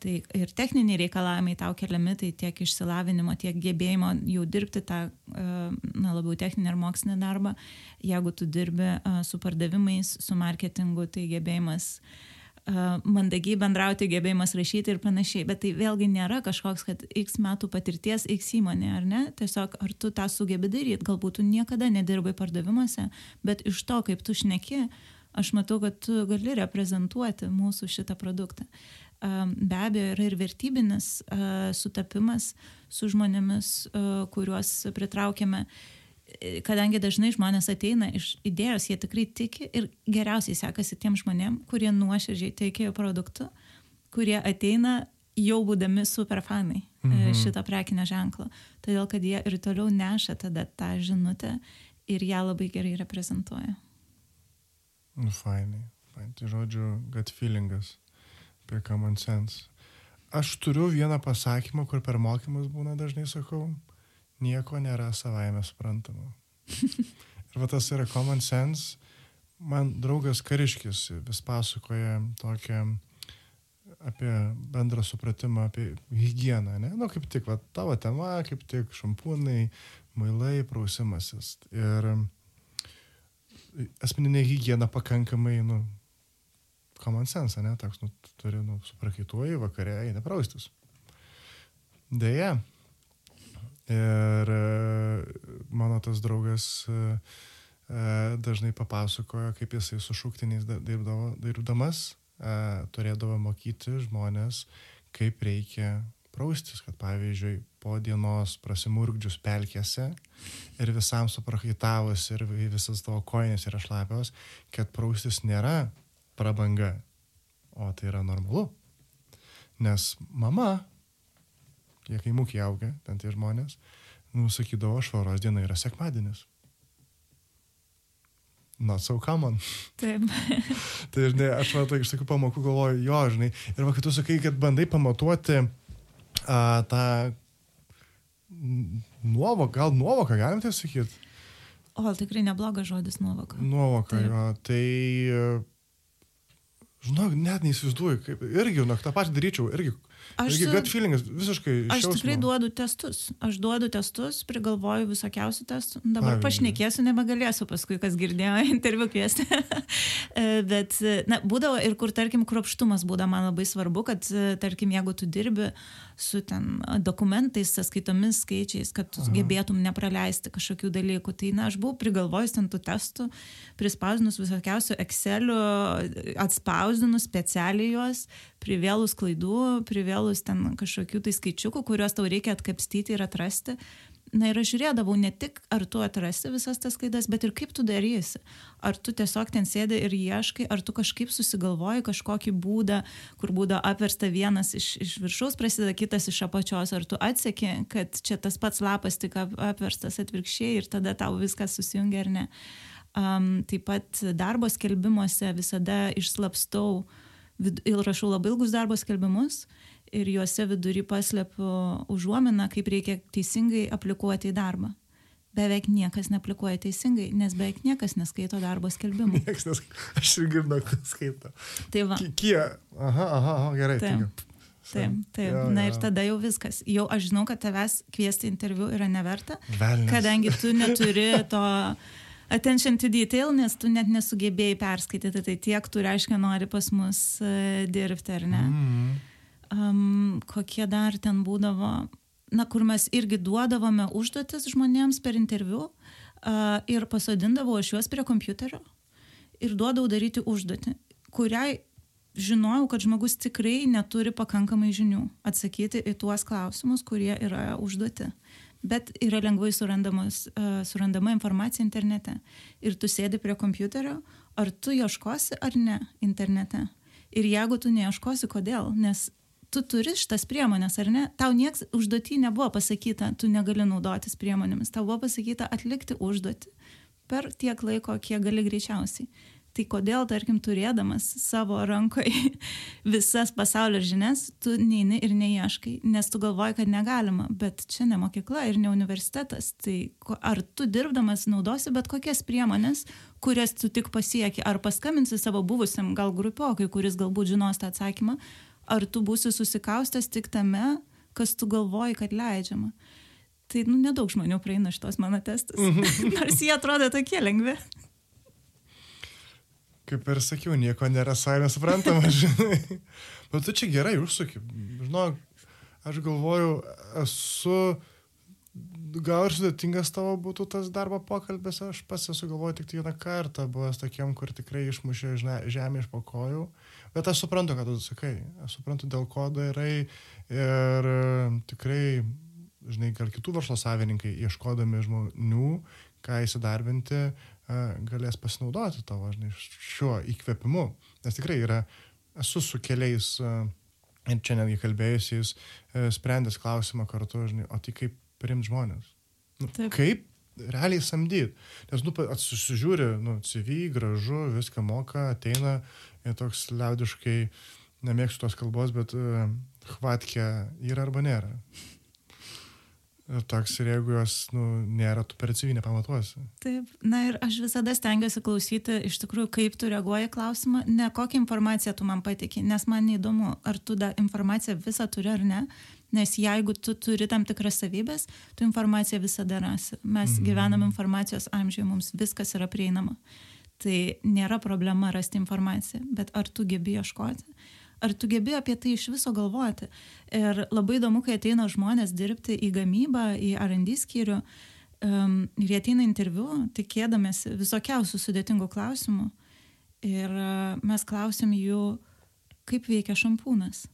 tai ir techniniai reikalavimai tau keliami, tai tiek išsilavinimo, tiek gebėjimo jau dirbti tą, na, labiau techninį ar mokslinį darbą. Jeigu tu dirbi su pardavimais, su marketingu, tai gebėjimas uh, mandagiai bendrauti, gebėjimas rašyti ir panašiai. Bet tai vėlgi nėra kažkoks, kad x metų patirties x įmonė, ar ne? Tiesiog ar tu tą sugebi daryti, galbūt tu niekada nedirbai pardavimuose, bet iš to, kaip tu šneki, aš matau, kad tu gali reprezentuoti mūsų šitą produktą. Be abejo, yra ir vertybinis sutapimas su žmonėmis, kuriuos pritraukiame kadangi dažnai žmonės ateina iš idėjos, jie tikrai tiki ir geriausiai sekasi tiem žmonėm, kurie nuoširdžiai teikia produktų, kurie ateina jau būdami superfanai e, mhm. šito prekinio ženklo. Todėl, kad jie ir toliau neša tada tą žinutę ir ją labai gerai reprezentuoja. Nu, fainai. fainai. Tai žodžiu, gut feelingas apie common sense. Aš turiu vieną pasakymą, kur per mokymus būna dažnai sakau, nieko nėra savaime suprantama. ir va tas yra common sense. Man draugas Kariškis vis pasakoja tokią apie bendrą supratimą apie higieną, ne? Nu, kaip tik, va, tavo tema, kaip tik šampūnai, mailai, prausimasis. Ir asmeninė hygiena pakankamai, nu, common sense, ne? Toks, nu, turi, nu, suprakaituoji vakarė, eina praustis. Deja, Ir e, mano tas draugas e, e, dažnai papasakojo, kaip jisai su šūktiniais dirbdamas turėdavo mokyti žmonės, kaip reikia praustis, kad pavyzdžiui, po dienos prasimurgdžius pelkėse ir visam suprakaitavus ir visas tavo koinės yra šlapios, kad praustis nėra prabanga, o tai yra normalu. Nes mama jie kaimukiai auga, ten tie žmonės, nu, sakydavo, švaros diena yra sekmadienis. Not so common. Taip. tai, žinai, aš matau, iš tokių pamokų galvoju, jo, žinai, ir va, kai tu sakai, kad bandai pamatuoti a, tą nuovoką, gal nuovoką, galim tai sakyti? O, tikrai neblogas žodis nuovoka. Nuovoka, Taip. jo, tai Žinok, net neįsivaizduoju, kaip irgi, žinok, tą patį daryčiau, irgi Aš, Taigi, gut feelingas visiškai. Aš tikrai duodu testus. Aš duodu testus, prigalvoju visokiausių testų. Dabar Pavyzdžiui. pašnekėsiu, nebegalėsiu paskui, kas girdėjo interviu kviesti. E, bet, na, būdavo ir kur, tarkim, kropštumas būdavo man labai svarbu, kad, tarkim, jeigu tu dirbi su ten dokumentais, sąskaitomis, skaičiais, kad tu Aha. gebėtum nepraleisti kažkokių dalykų. Tai, na, aš buvau prigalvojus ten tų testų, prispausdinus visokiausių Excelių, atspausdinus specialiai juos, privėlus klaidų, privėlus ten kažkokių tai skaičiukų, kuriuos tau reikia atkapstyti ir atrasti. Na ir aš žiūrėdavau ne tik, ar tu atrasi visas tas klaidas, bet ir kaip tu darysi. Ar tu tiesiog ten sėdi ir ieškai, ar tu kažkaip susigalvoji kažkokį būdą, kur būdo apversta vienas iš, iš viršaus, prasideda kitas iš apačios, ar tu atseki, kad čia tas pats lapas tik apverstas atvirkščiai ir tada tau viskas susijungia ar ne. Um, taip pat darbo skelbimuose visada išslapstau uh, ir rašau labai ilgus darbo skelbimus ir juose vidury paslepiu užuominą, kaip reikia teisingai aplikuoti į darbą. Beveik niekas neaplikuoja teisingai, nes beveik niekas neskaito darbo skelbimų. Niekas neskaito. Aš irgi žinau, kas skaito. Tai va. Kie? Aha, aha, gerai. Taip, taip. taip. Jo, Na jo. ir tada jau viskas. Jau aš žinau, kad tavęs kviesti interviu yra neverta, Velnes. kadangi tu neturi to attention to detail, nes tu net nesugebėjai perskaityti, tai tiek tu reiškia nori pas mus uh, dirbti, ar ne? Mm. Um, kokie dar ten būdavo, na, kur mes irgi duodavome užduotis žmonėms per interviu uh, ir pasodindavau aš juos prie kompiuterio ir duodavau daryti užduotį, kuriai žinojau, kad žmogus tikrai neturi pakankamai žinių atsakyti į tuos klausimus, kurie yra užduoti bet yra lengvai uh, surandama informacija internete. Ir tu sėdi prie kompiuterio, ar tu ieškosi ar ne internete. Ir jeigu tu neieškosi, kodėl? Nes tu turi šitas priemonės, ar ne? Tau nieks užduotį nebuvo pasakyta, tu negali naudotis priemonėmis. Tau buvo pasakyta atlikti užduotį per tiek laiko, kiek gali greičiausiai. Tai kodėl, tarkim, turėdamas savo rankoje visas pasaulio žinias, tu neini ir neieškai, nes tu galvoji, kad negalima, bet čia ne mokykla ir ne universitetas. Tai ar tu dirbdamas naudosi bet kokias priemonės, kurias tu tik pasieki, ar paskambinsi savo buvusiam gal grupiokai, kuris galbūt žinos tą atsakymą, ar tu būsi susikaustęs tik tame, kas tu galvoji, kad leidžiama. Tai, nu, nedaug žmonių praeina šitos mano testus, mhm. nors jie atrodo tokie lengvi kaip ir sakiau, nieko nėra savai nesuprantama, žinai. Bet tu čia gerai užsuki. Žinok, aš galvoju, esu, gal ir sudėtingas tavo būtų tas darbo pokalbis, aš pats esu galvoju tik vieną kartą, buvęs tokiem, kur tikrai išmušė žemę iš pakojų. Bet aš suprantu, ką tu sakai. Aš suprantu, dėl ko darai ir tikrai, žinai, gal kitų verslo savininkai, ieškodami žmonių, ką įsidarbinti, galės pasinaudoti tavo, žinai, šiuo įkvėpimu. Nes tikrai yra, esu su keliais, ir čia netgi kalbėjusiais, sprendęs klausimą kartu, žinai, o tai kaip priimti žmonės? Nu, Taip. kaip realiai samdyti? Nes, nu, susižiūri, nu, CV, gražu, viską moka, ateina toks liaudiškai, nemėgstu tos kalbos, bet uh, hvatkė yra arba nėra. Ir toks ir jeigu jos nu, nėra, tu per CV nepamatuosi. Taip, na ir aš visada stengiuosi klausyti iš tikrųjų, kaip tu reaguoji klausimą, ne kokią informaciją tu man patikė, nes man neįdomu, ar tu tą informaciją visą turi ar ne, nes jeigu tu turi tam tikras savybės, tu informaciją visada rasi. Mes mhm. gyvenam informacijos amžiuje, mums viskas yra prieinama. Tai nėra problema rasti informaciją, bet ar tu gebi ieškoti? ar tu gebi apie tai iš viso galvoti. Ir labai įdomu, kai ateina žmonės dirbti į gamybą, į RD skyrių, um, ir jie ateina interviu, tikėdamėsi visokiausių sudėtingų klausimų. Ir uh, mes klausim jų, kaip veikia šampūnas.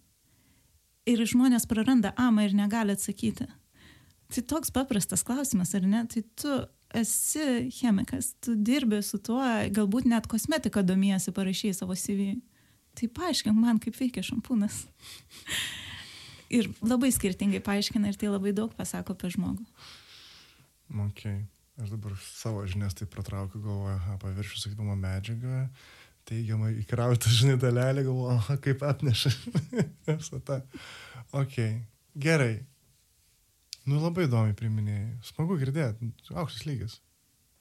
Ir žmonės praranda amą ir negali atsakyti. Tai toks paprastas klausimas, ar ne? Tai tu esi chemikas, tu dirbi su tuo, galbūt net kosmetiką domiesi, parašy savo CV tai paaiškink man, kaip veikia šampūnas. ir labai skirtingai paaiškina ir tai labai daug pasako apie žmogų. Ok, aš dabar savo žinias tai pratraukiu, galvoju, aha, paviršių sakytumo medžiagą, teigiamai įkrauti žinai dalelį, galvoju, kaip atneša. Visą tą. Ok, gerai. Nu labai įdomi priminėjai. Smagu girdėti, aukštas lygis.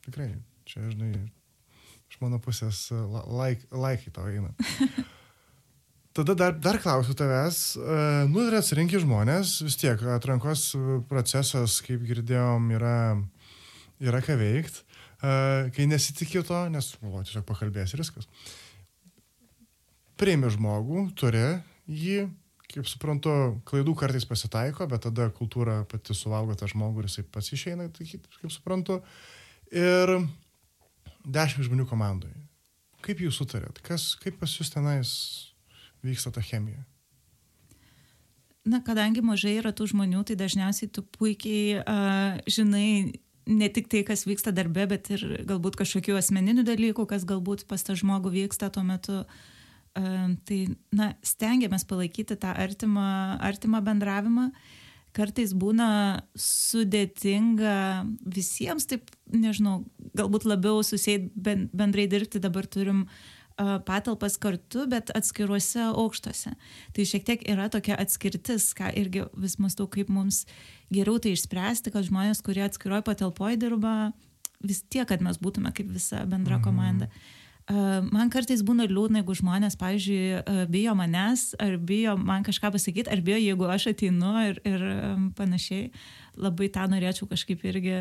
Tikrai, čia, žinai, iš mano pusės laikai like tau eina. Tada dar, dar klausiu tavęs, uh, nu ir atsirinki žmonės, vis tiek atrankos procesas, kaip girdėjom, yra, yra ką veikti, uh, kai nesitikė to, nes, o, tiesiog pakalbės ir viskas. Priimi žmogų, turi jį, kaip suprantu, klaidų kartais pasitaiko, bet tada kultūra pati suvalgo tą žmogų ir jisai pats išeina, kaip suprantu. Ir dešimt žmonių komandoje. Kaip jūs sutarėt? Kas, kaip pas jūs tenais vyksta ta chemija? Na, kadangi mažai yra tų žmonių, tai dažniausiai tu puikiai uh, žinai ne tik tai, kas vyksta darbe, bet ir galbūt kažkokių asmeninių dalykų, kas galbūt pas tą žmogų vyksta tuo metu. Uh, tai, na, stengiamės palaikyti tą artimą, artimą bendravimą. Kartais būna sudėtinga visiems, taip, nežinau, galbūt labiau susėd bendrai dirbti, dabar turim uh, patalpas kartu, bet atskiruose aukštuose. Tai šiek tiek yra tokia atskirtis, ką irgi vis mąstau, kaip mums geriau tai išspręsti, kad žmonės, kurie atskiroje patalpoje dirba, vis tiek, kad mes būtume kaip visa bendra mhm. Man kartais būna liūdna, jeigu žmonės, pavyzdžiui, bijo manęs, ar bijo man kažką pasakyti, ar bijo, jeigu aš ateinu ir, ir panašiai. Labai tą norėčiau kažkaip irgi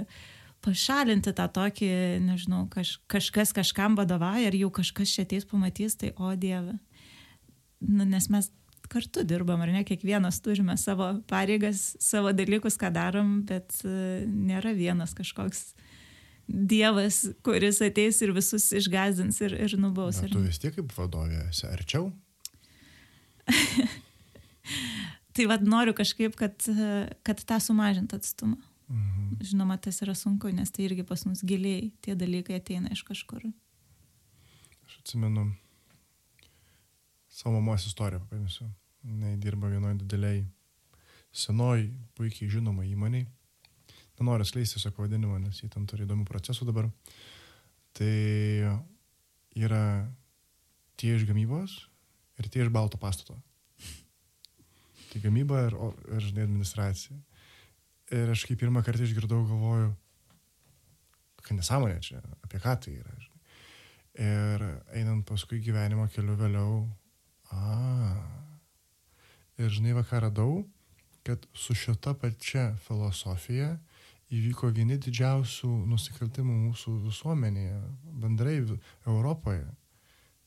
pašalinti tą tokį, nežinau, kaž, kažkas kažkam vadovauja ir jau kažkas čia ateis pamatys, tai o Dieve. Nu, nes mes kartu dirbam, ar ne, kiekvienas turime savo pareigas, savo dalykus, ką darom, bet nėra vienas kažkoks dievas, kuris ateis ir visus išgazdins ir, ir nubaus. Na, tu vis tiek kaip vadovė esi arčiau? tai vad noriu kažkaip, kad, kad tą sumažint atstumą. Mhm. Žinoma, tas yra sunku, nes tai irgi pas mus giliai tie dalykai ateina iš kažkur. Aš atsimenu savo mamos istoriją, paimsiu. Jis dirba vienoje dideliai, senoj, puikiai žinoma įmoniai. Nenoriu skleisti tiesiog pavadinimą, nes jie ten turi įdomių procesų dabar. Tai yra tie iš gamybos ir tie iš balto pastato. Tai gamyba ir, ir žinai, administracija. Ir aš kaip pirmą kartą išgirdau, galvoju, kokia nesąmonė čia, apie ką tai yra. Žinai. Ir einant paskui gyvenimo keliu vėliau, a. Ir žinai, va ką radau, kad su šita pačia filosofija įvyko vieni didžiausių nusikaltimų mūsų visuomenėje, bendrai Europoje.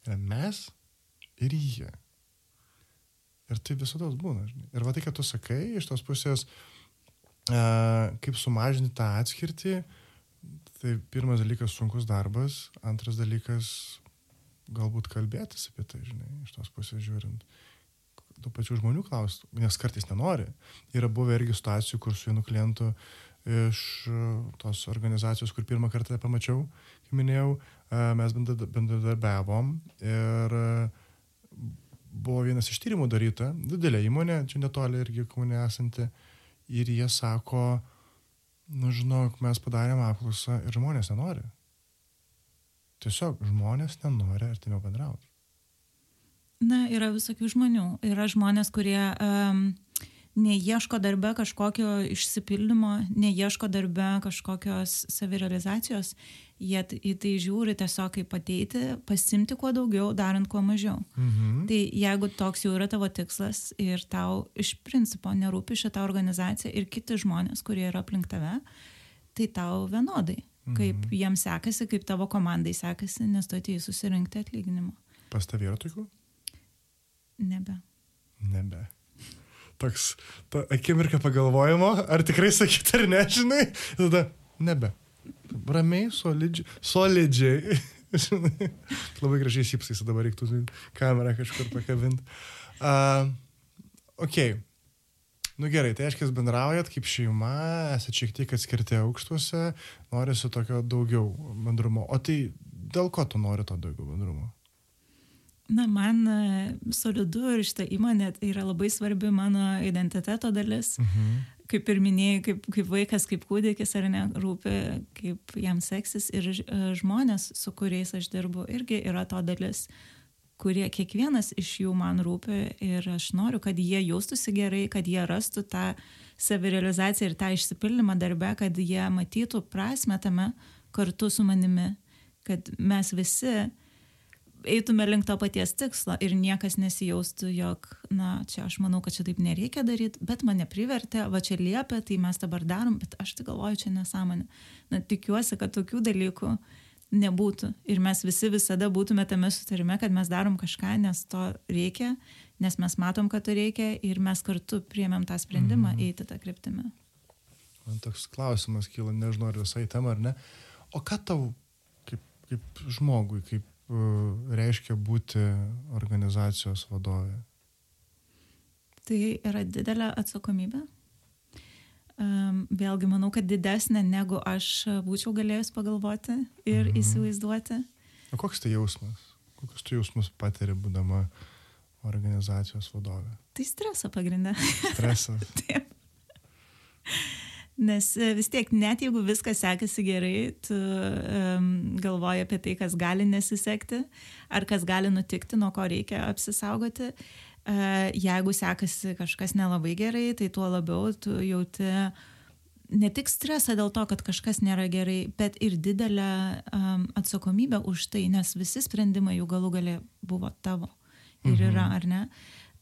Yra mes ir jie. Ir tai visada būna. Žinai. Ir va tai, kad tu sakai, iš tos pusės, a, kaip sumažinti tą atskirtį, tai pirmas dalykas sunkus darbas, antras dalykas galbūt kalbėtis apie tai, žinai, iš tos pusės žiūrint. Tų pačių žmonių klausti, nes kartais nenori. Yra buvę irgi situacijų, kur su vienu klientu iš e, tos organizacijos, kur pirmą kartą pamačiau, kaip minėjau, e, mes bendra- bendradarbiavom ir e, buvo vienas iš tyrimų daryta, didelė įmonė, čia netoli irgi kaunė esanti, ir jie sako, nu žinok, mes padarėm apklausą ir žmonės nenori. Tiesiog žmonės nenori artimiau bendrauti. Na, yra visokių žmonių. Yra žmonės, kurie um, neieško darbe kažkokio išsipildymo, neieško darbe kažkokios savirealizacijos. Jie į tai žiūri tiesiog kaip ateiti, pasimti kuo daugiau, darant kuo mažiau. Mhm. Tai jeigu toks jau yra tavo tikslas ir tau iš principo nerūpi šitą organizaciją ir kiti žmonės, kurie yra aplink tave, tai tau vienodai. Kaip jiems sekasi, kaip tavo komandai sekasi, nes tu atėjai susirinkti atlyginimo. Pas tavį yra tokių? Nebe. Nebe. Toks, ta akimirka pagalvojimo, ar tikrai sakyti ar ne, žinai, tada nebe. Ramiai, solidžiai, solidžiai. Labai gražiai šypsais, dabar reiktų kamerą kažkur pakabinti. Uh, ok. Nu gerai, tai aiškiai bendraujat kaip šeima, esate šiek tiek atskirti aukštuose, norisi tokio daugiau bendrumo. O tai dėl ko tu nori to daugiau bendrumo? Na, man e, solidu ir šitą įmonę tai yra labai svarbi mano identiteto dalis. Mhm. Kaip ir minėjai, kaip, kaip vaikas, kaip kūdikis ar ne, rūpi, kaip jam seksis. Ir e, žmonės, su kuriais aš dirbu, irgi yra to dalis, kurie kiekvienas iš jų man rūpi ir aš noriu, kad jie jaustųsi gerai, kad jie rastų tą savirealizaciją ir tą išsipildymą darbę, kad jie matytų prasme tame kartu su manimi, kad mes visi eitume link to paties tikslo ir niekas nesijaustų, jog, na, čia aš manau, kad čia taip nereikia daryti, bet mane privertė, va čia liepia, tai mes dabar darom, bet aš tai galvoju, čia nesąmonė. Na, tikiuosi, kad tokių dalykų nebūtų ir mes visi visada būtume tame sutarime, kad mes darom kažką, nes to reikia, nes mes matom, kad to reikia ir mes kartu priemėm tą sprendimą mm. eiti tą kryptimį. Man toks klausimas kyla, nežinau, ar visai tema ar ne. O ką tau kaip, kaip žmogui, kaip reiškia būti organizacijos vadovė? Tai yra didelė atsakomybė. Um, vėlgi manau, kad didesnė negu aš būčiau galėjus pagalvoti ir mhm. įsivaizduoti. O koks tai jausmas? Kokius tu jausmus patiri, būdama organizacijos vadovė? Tai streso pagrindė. Stresas. Taip. Nes e, vis tiek, net jeigu viskas sekasi gerai, tu um, galvoji apie tai, kas gali nesisekti, ar kas gali nutikti, nuo ko reikia apsisaugoti. Uh, jeigu sekasi kažkas nelabai gerai, tai tuo labiau tu jauti ne tik stresą dėl to, kad kažkas nėra gerai, bet ir didelę um, atsakomybę už tai, nes visi sprendimai jų galų galė buvo tavo ir Mhm. yra, ar ne.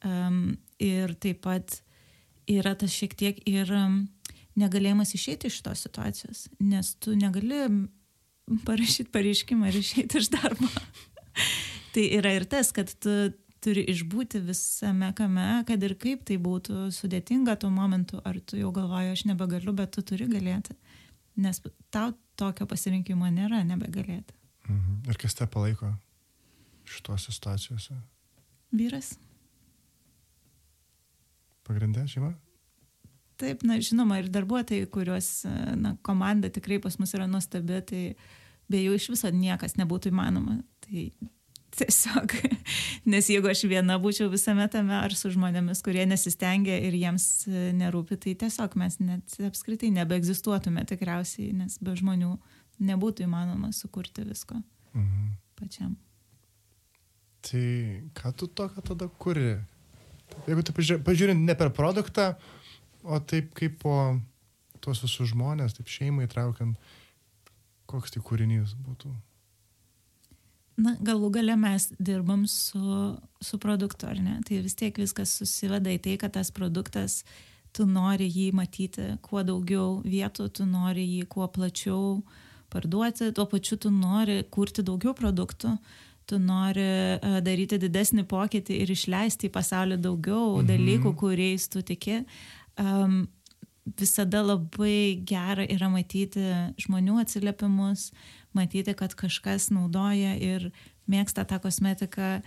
Um, ir taip pat yra tas šiek tiek ir um, negalėjimas išeiti iš šitos situacijos, nes tu negali parašyti pareiškimą ir išeiti iš darbo. tai yra ir tas, kad tu turi išbūti visame kame, kad ir kaip tai būtų sudėtinga tuo momentu, ar tu jau galvoji, aš nebegaliu, bet tu turi galėti. Nes tau tokio pasirinkimo nėra, nebegalėti. Mhm. Ir kas te palaiko šituose situacijose? Vyras. Pagrindė šeima? Taip, na, žinoma, ir darbuotojai, kuriuos, na, komanda tikrai pas mus yra nuostabi, tai be jų iš viso niekas nebūtų įmanoma. Tai tiesiog, nes jeigu aš viena būčiau visame tame ar su žmonėmis, kurie nesistengia ir jiems nerūpi, tai tiesiog mes net apskritai nebeegzistuotume tikriausiai, nes be žmonių nebūtų įmanoma sukurti visko Mhm. pačiam. Tai ką tu tokio tada kuri? Jeigu taip pažiūrint ne per produktą, o taip kaip po tuos visus žmonės, taip šeimai traukiant, koks tai kūrinys būtų? Na, galų gale mes dirbam su, su produktu, ar ne? Tai vis tiek viskas susiveda į tai, kad tas produktas, tu nori jį matyti kuo daugiau vietų, tu nori jį kuo plačiau parduoti, tuo pačiu tu nori kurti daugiau produktų, tu nori uh, daryti didesnį pokytį ir išleisti į pasaulį daugiau mhm. dalykų, kuriais tu tiki. Um, visada labai gera yra matyti žmonių atsiliepimus, matyti, kad kažkas naudoja ir mėgsta tą kosmetiką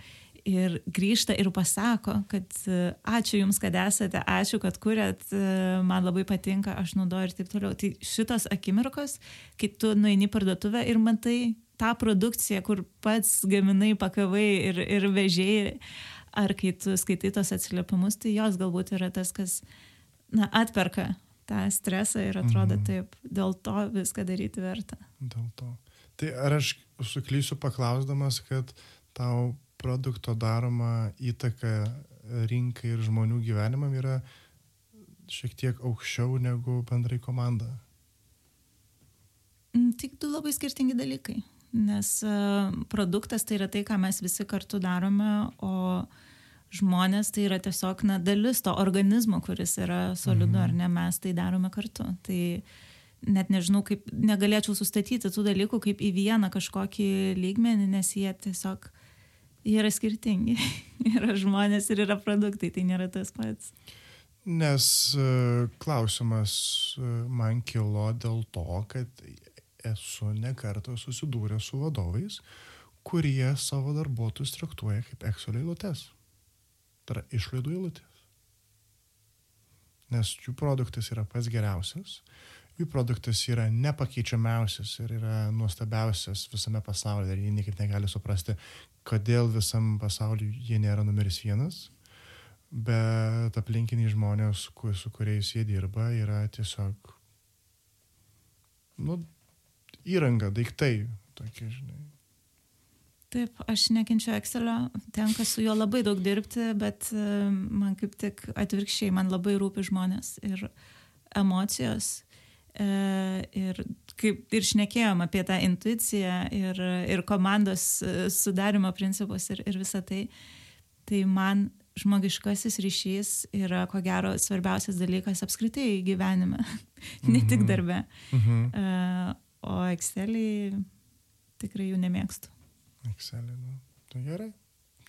ir grįžta ir pasako, kad e, ačiū Jums, kad esate, ačiū, kad kuriat, e, man labai patinka, aš naudoju ir taip toliau. Tai šitos akimirkos, kai tu nueini parduotuvę ir matai tą produkciją, kur pats gaminai, pakavai ir, ir vežėjai, ar kai tu skaitai tos atsiliepimus, tai jos galbūt yra tas, kas na, atperka tą stresą ir atrodo mhm. taip, dėl to viską daryti verta. Dėl to. Tai ar aš suklysiu paklausdamas, kad tau produkto daroma įtaka rinkai ir žmonių gyvenimam yra šiek tiek aukščiau negu bendrai komanda? Mm, tik du labai skirtingi dalykai. Nes uh, produktas tai yra tai, ką mes visi kartu darome, o uh, žmonės tai yra tiesiog na, dalis to organizmo, kuris yra solidu, mhm. ar ne, mes tai darome kartu. Tai net nežinau, kaip negalėčiau sustatyti tų dalykų kaip į vieną kažkokį lygmenį, nes jie tiesiog jie yra skirtingi. yra žmonės ir yra produktai, tai nėra tas pats. Nes uh, klausimas uh, man kilo dėl to, kad esu nekartą susidūręs su vadovais, kurie savo darbuotojus traktuoja kaip Excel eilutes. Tai yra išlaidų eilutės. Nes jų produktas yra pats geriausias, jų produktas yra nepakeičiamiausias ir yra nuostabiausias visame pasaulyje ir jie niekaip negali suprasti, kodėl visam pasauliu jie nėra numeris vienas, bet aplinkiniai žmonės, su kuriais jie dirba, yra tiesiog nu, įranga, daiktai, tokie, žinai. Taip, aš nekenčiu Excelio, tenka su juo labai daug dirbti, bet e, man kaip tik atvirkščiai, man labai rūpi žmonės ir emocijos. E, ir kaip ir šnekėjom apie tą intuiciją ir, ir komandos e, sudarimo principus ir, ir visą tai, tai man žmogiškasis ryšys yra ko gero svarbiausias dalykas apskritai gyvenime, ne tik mhm. darbe. Mhm. O Excelį tikrai jų nemėgstu. Excelį, nu. Tai gerai.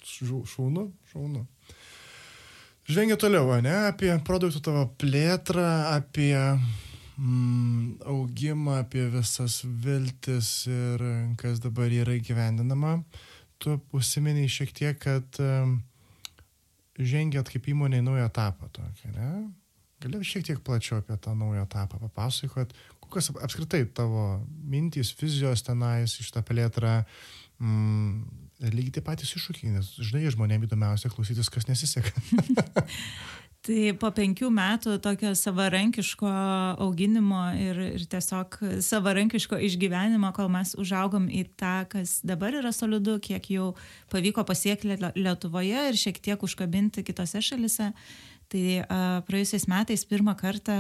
Šaunu, šaunu. Žvengia toliau, ne? Apie produktų tavo plėtrą, apie mm, augimą, apie visas viltis ir kas dabar yra įgyvendinama. Tu užsiminiai šiek tiek, kad um, žengėt kaip įmonė į naują etapą tokį, ne? Gali šiek tiek plačiau apie tą naują etapą papasakot, kokios apskritai tavo mintys, vizijos tenais iš tą plėtrą, mm, lygiai tie patys iššūkiai, nes žinai, žmonėms įdomiausia klausytis, kas nesiseka. Tai po penkių metų tokio savarankiško auginimo ir, ir tiesiog savarankiško išgyvenimo, kol mes užaugom į tą, kas dabar yra solidu, kiek jau pavyko pasiekti Lietuvoje ir šiek tiek užkabinti kitose šalise, tai praėjusiais metais pirmą kartą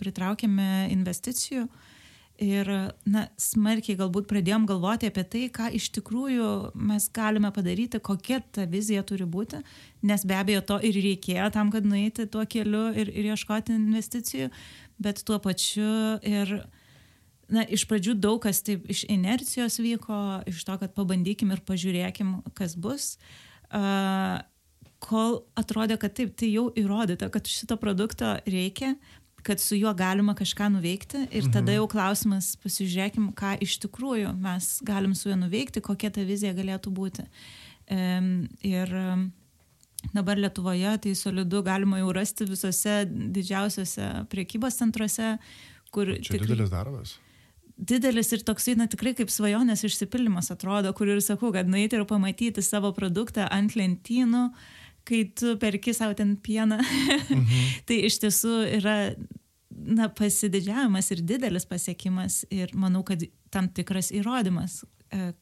pritraukėme investicijų uh, Ir, na, smarkiai galbūt pradėjom galvoti apie tai, ką iš tikrųjų mes galime padaryti, kokia ta vizija turi būti, nes be abejo to ir reikėjo tam, kad nueiti tuo keliu ir, ir ieškoti investicijų, bet tuo pačiu ir, na, iš pradžių daug kas taip iš inercijos vyko, iš to, kad pabandykim ir pažiūrėkim, kas bus. Uh, kol atrodė, kad taip, tai jau įrodyta, kad šito produkto reikia, kad su juo galima kažką nuveikti ir mhm. tada jau klausimas, pasižiūrėkim, ką iš tikrųjų mes galim su juo nuveikti, kokia ta vizija galėtų būti. Ir dabar Lietuvoje tai solidu galima jau rasti visose didžiausiose priekybos centruose, kur... Čia tikrai, didelis darbas didelis ir toksai, na tikrai kaip svajonės išsipildymas atrodo, kur ir sakau, kad nueiti ir pamatyti savo produktą ant lentynų, uh, kai tu perki savo ten pieną, mhm. tai iš tiesų yra na, pasididžiavimas ir didelis pasiekimas ir manau, kad tam tikras įrodymas,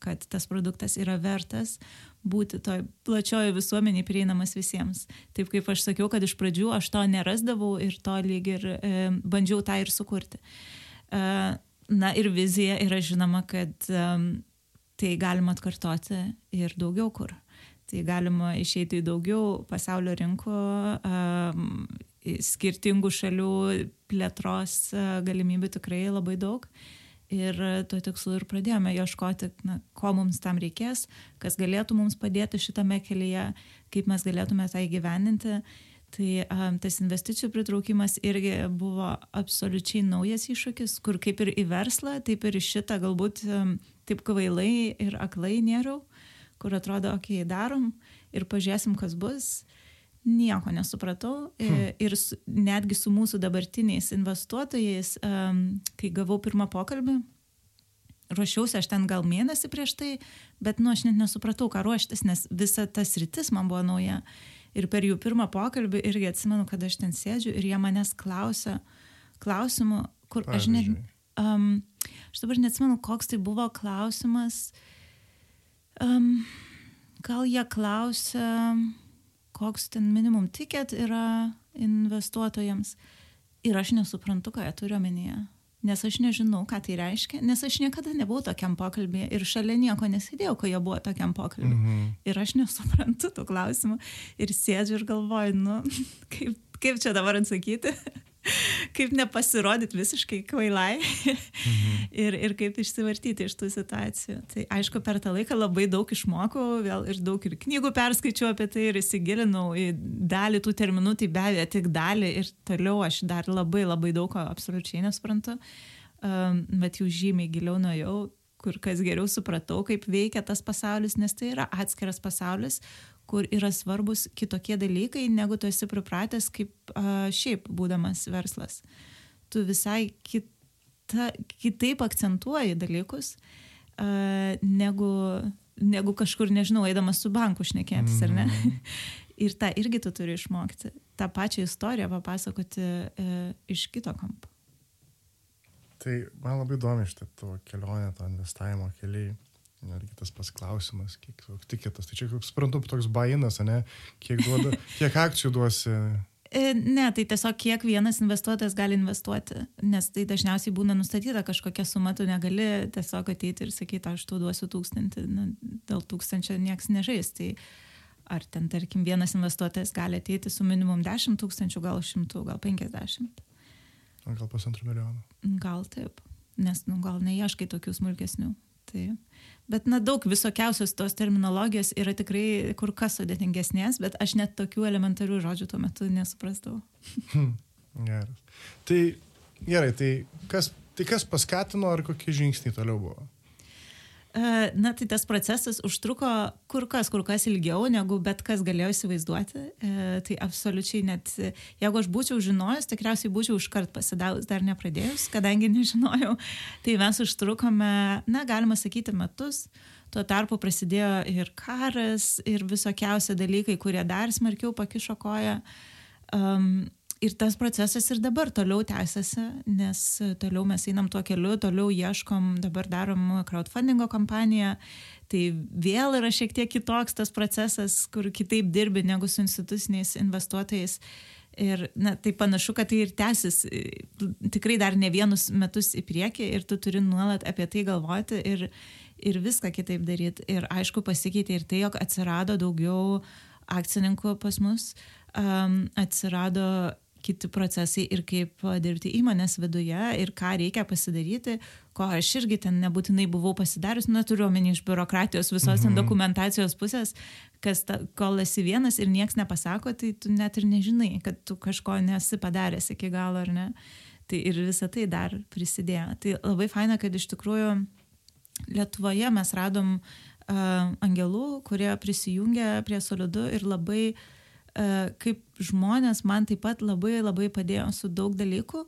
kad tas produktas yra vertas būti toj plačiojo visuomeniai prieinamas visiems. Taip kaip aš sakiau, kad iš pradžių aš to nerasdavau ir to lyg ir e, bandžiau tą ir sukurti. E, na ir vizija yra žinoma, kad e, tai galima atkartoti ir daugiau kur. Tai galima išeiti į daugiau pasaulio rinkų, skirtingų šalių plėtros galimybių tikrai labai daug. Ir tuo tikslu ir pradėjome ieškoti, na, ko mums tam reikės, kas galėtų mums padėti šitame kelyje, kaip mes galėtume tai gyveninti. Tai um, tas investicijų pritraukimas irgi buvo absoliučiai naujas iššūkis, kur kaip ir į verslą, taip ir į šitą galbūt um, taip kvailai ir aklai nėriau kur atrodo, okei, okay, darom ir pažiūrėsim, kas bus. Nieko nesupratau hmm. ir su, netgi su mūsų dabartiniais investuotojais, um, kai gavau pirmą pokalbį, ruošiausi aš ten gal mėnesį prieš tai, bet nu aš net nesupratau, ką ruoštis, nes visa tas rytis man buvo nauja. Ir per jų pirmą pokalbį irgi atsimenu, kad aš ten sėdžiu ir jie manęs klausia klausimų, kur Pavyzdžiui. aš net... Um, aš dabar neatsimenu, koks tai buvo klausimas. Uh, Um, gal jie klausia, koks ten minimum ticket yra investuotojams. Ir aš nesuprantu, ką jie turi omenyje. Nes aš nežinau, ką tai reiškia, nes aš niekada nebuvau tokiam pokalbėje ir šalia nieko nesidėjau, kai jie buvo tokiam pokalbėje. Mm -hmm. Ir aš nesuprantu tų klausimų ir sėdžiu ir galvoju, nu, kaip, kaip čia dabar atsakyti. kaip nepasirodyti visiškai kvailai mhm. ir, ir kaip išsivartyti iš tų situacijų. Tai aišku, per tą laiką labai daug išmokau, vėl ir daug ir knygų perskaičiau apie tai ir įsigilinau į dalį tų terminų, tai be abejo tik dalį ir toliau aš dar labai labai daug ko absoliučiai nesuprantu, um, bet jau žymiai giliau nuėjau kur kas geriau supratau, kaip veikia tas pasaulis, nes tai yra atskiras pasaulis, kur yra svarbus kitokie dalykai, negu tu esi pripratęs kaip a, šiaip būdamas verslas. Tu visai kita, kitaip akcentuoji dalykus, a, negu, negu kažkur, nežinau, eidamas su banku šnekėtis, mm. ar ne? Mhm. Ir tą irgi tu turi išmokti. Ta pačią istoriją papasakoti e, iš kito kampo. Tai man labai įdomi šitą tavo kelionę, to investavimo keliai. Irgi tas pasklausimas, kiek tiketas. Tai čia, kaip suprantu, toks bainas, ne? Kiek, duoda, kiek akcijų duosi? E, ne, tai tiesiog kiek vienas investuotojas gali investuoti, nes tai dažniausiai būna nustatyta kažkokia suma, tu negali tiesiog ateiti ir sakyti, aš tu duosiu tūkstantį, nu, dėl tūkstančio nieks nežais. Tai ar ten, tarkim, vienas investuotojas gali ateiti su minimum 10 tūkstančių, gal 100, gal 50. Gal pusantrų milijonų. Gal taip, nes nu, gal neieškai tokių smulkesnių. Tai Bet na daug visokiausios tos terminologijos yra tikrai kur kas sudėtingesnės, bet aš net tokių elementarių žodžių tuo metu nesuprastau. Hmm, geras. Tai gerai, tai kas, tai kas paskatino ar kokie žingsniai toliau buvo? E, na, tai tas procesas užtruko kur kas, kur kas ilgiau, negu bet kas galėjo įsivaizduoti. E, tai absoliučiai net, jeigu aš būčiau žinojus, tikriausiai būčiau iškart pasidavus, dar nepradėjus, kadangi nežinojau. Tai mes užtrukome, na, galima sakyti, metus. Tuo tarpu prasidėjo ir karas, ir visokiausi dalykai, kurie dar smarkiau pakišo koją. Um, ir tas procesas ir dabar toliau tęsiasi, nes toliau mes einam tuo keliu, toliau ieškom, dabar darom crowdfundingo kampaniją, tai vėl yra šiek tiek kitoks tas procesas, kur kitaip dirbi negu su instituciniais investuotojais. Ir na, tai panašu, kad tai ir tęsis tikrai dar ne vienus metus į priekį ir tu turi nuolat apie tai galvoti ir, ir viską kitaip daryti. Ir aišku, pasikeitė ir tai, jog atsirado daugiau akcininkų pas mus, um, atsirado kiti procesai ir kaip dirbti įmonės viduje ir ką reikia pasidaryti, ko aš irgi ten nebūtinai buvau pasidarius, neturiu omeny iš biurokratijos visos mhm. ten dokumentacijos pusės, kas ta, kol esi vienas ir nieks nepasako, tai tu net ir nežinai, kad tu kažko nesi padaręs iki galo ar ne. Tai ir visa tai dar prisidėjo. Tai labai faina, kad iš tikrųjų Lietuvoje mes radom uh, angelų, kurie prisijungė prie Solidu ir labai uh, kaip žmonės man taip pat labai labai padėjo su daug dalykų,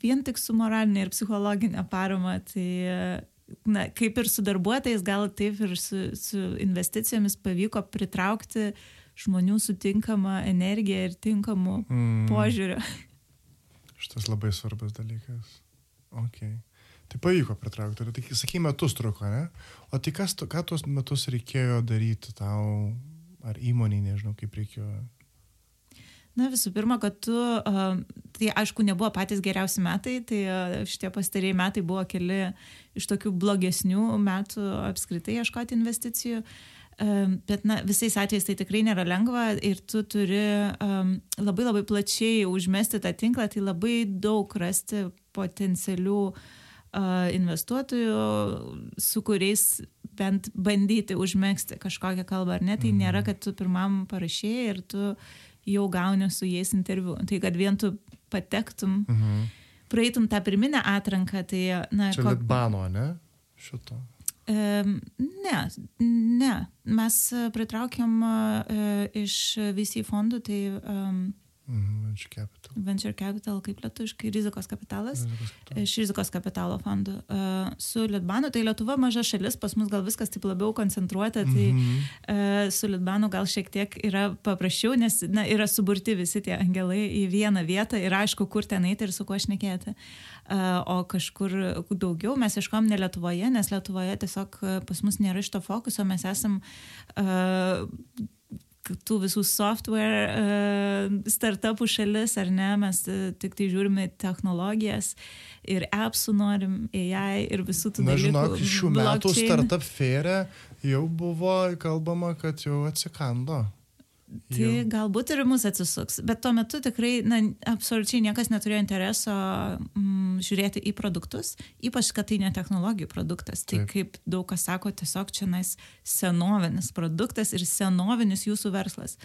vien tik su moralinė ir psichologinė parama. Tai na, kaip ir su darbuotojais, gal taip ir su, su investicijomis pavyko pritraukti žmonių sutinkamą energiją ir tinkamų mm. požiūrių. Šitas labai svarbus dalykas. Okay. Tai pavyko pritraukti. Tai, sakai, metus truko, ne? O tai kas, ką tuos metus reikėjo daryti tau, ar įmoniai, nežinau, kaip reikėjo. Na visų pirma, kad tu, tai aišku, nebuvo patys geriausi metai, tai šitie pastarėjai metai buvo keli iš tokių blogesnių metų apskritai ieškoti investicijų. Bet na, visais atvejais tai tikrai nėra lengva ir tu turi um, labai labai plačiai užmesti tą tinklą, tai labai daug rasti potencialių uh, investuotojų, su kuriais bent bandyti užmėgsti kažkokią kalbą, ar ne? Tai nėra, kad tu pirmam parašėjai ir tu jau gauni su jais interviu. Tai kad vien tu patektum, Mhm. praeitum tą pirminę atranką, tai, na, Čia ko- Litbano, ne? Šito. Em, Ne, ne. Mes e, pritraukėm e, iš VC fondų, tai Mhm, Venture Capital. Venture Capital, kaip lietuviškai, rizikos kapitalas, Rizikos kapitalas. iš rizikos kapitalo fondų. E, Su Litbanu, tai Lietuva maža šalis, pas mus gal viskas taip labiau koncentruota, tai Mhm. e, su Litbanu gal šiek tiek yra paprasčiau, nes na, yra suburti visi tie angelai į vieną vietą ir aišku, kur ten eiti ir su kuo šnekėti. E, O kažkur daugiau mes ieškom ne Lietuvoje, nes Lietuvoje tiesiog pas mus nėra šito fokuso, mes esam e, tų visų software uh, startupų šalis, ar ne, mes uh, tik tai žiūrime technologijas ir appsų norim, AI ir visų tų Na, dalykų. žinok, šių metų blockchain. startup fėrė jau buvo kalbama, kad jau atsikando. Tai Jau. galbūt ir mus atsisuks, bet tuo metu tikrai, na, absoliučiai niekas neturėjo intereso mm, žiūrėti į produktus, ypač, kad tai ne technologijų produktas. Tai Taip. kaip daug kas sako, tiesiog čia nais senovinis produktas ir senovinis jūsų verslas.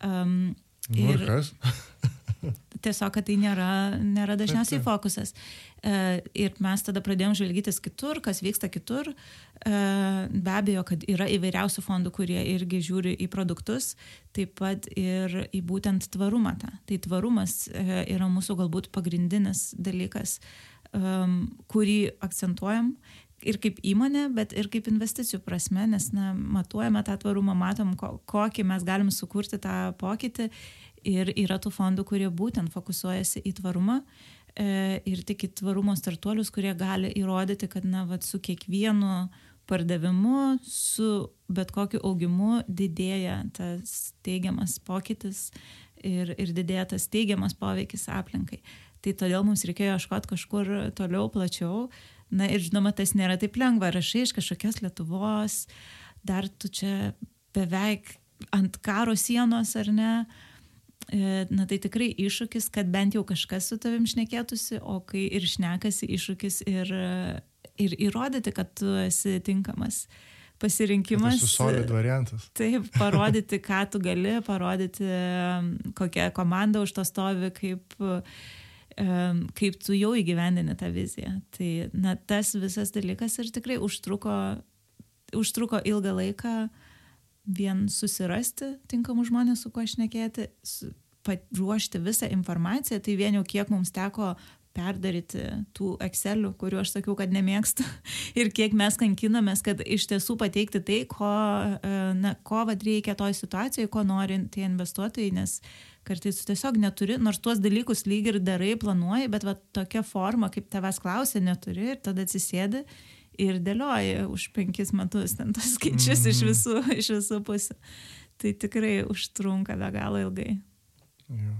Um, Nu, ir kas? tiesiog, kad tai nėra, nėra dažniausiai fokusas. E, ir mes tada pradėjom žvalgytis kitur, kas vyksta kitur. E, be abejo, kad yra įvairiausių fondų, kurie irgi žiūri į produktus, taip pat ir į būtent tvarumą. tą. Tai tvarumas e, yra mūsų galbūt pagrindinis dalykas, kurį akcentuojam. Ir kaip įmonė, bet ir kaip investicijų prasme, nes na, matuojame tą tvarumą, matom, ko, kokį mes galim sukurti tą pokytį Ir yra tų fondų, kurie būtent fokusuojasi į tvarumą e, ir tik į tvarumo startuolius, kurie gali įrodyti, kad na, vat, su kiekvienu pardavimu, su bet kokiu augimu didėja tas teigiamas pokytis ir, ir didėja tas teigiamas poveikis aplinkai. Tai todėl mums reikėjo ieškoti kažkur toliau, plačiau. Na ir žinoma, tas nėra taip lengva. Rašai iš kažkokios Lietuvos, dar tu čia beveik ant karo sienos ar ne. E, Na tai tikrai iššūkis, kad bent jau kažkas su tavim šnekėtųsi, o kai ir šnekasi iššūkis ir, ir įrodyti, kad tu esi tinkamas pasirinkimas. Tai solid variantas. Taip, parodyti, ką tu gali, parodyti, kokia komanda už to stovi, kaip, em, kaip tu jau įgyvendini tą viziją. Tai na, tas visas dalykas ir tikrai užtruko, užtruko ilgą laiką vien susirasti tinkamus žmonės, su kuo šnekėti, paruošti visą informaciją, tai vien jau kiek mums teko perdaryti tų Excelių, kuriuo aš sakiau, kad nemėgstu. Ir kiek mes kankinamės, kad iš tiesų pateikti tai, ko, e, na, ko vad reikia toj situacijoje, ko nori tie investuotojai, nes kartais tiesiog neturi, nors tuos dalykus lyg ir darai, planuoji, bet va, tokia forma, kaip tavęs klausia, neturi ir tada atsisėdi ir dėlioji už penkis metus ten tos skaičius mm. iš, visų, iš visų pusių. Tai tikrai užtrunka be galo ilgai. Jo.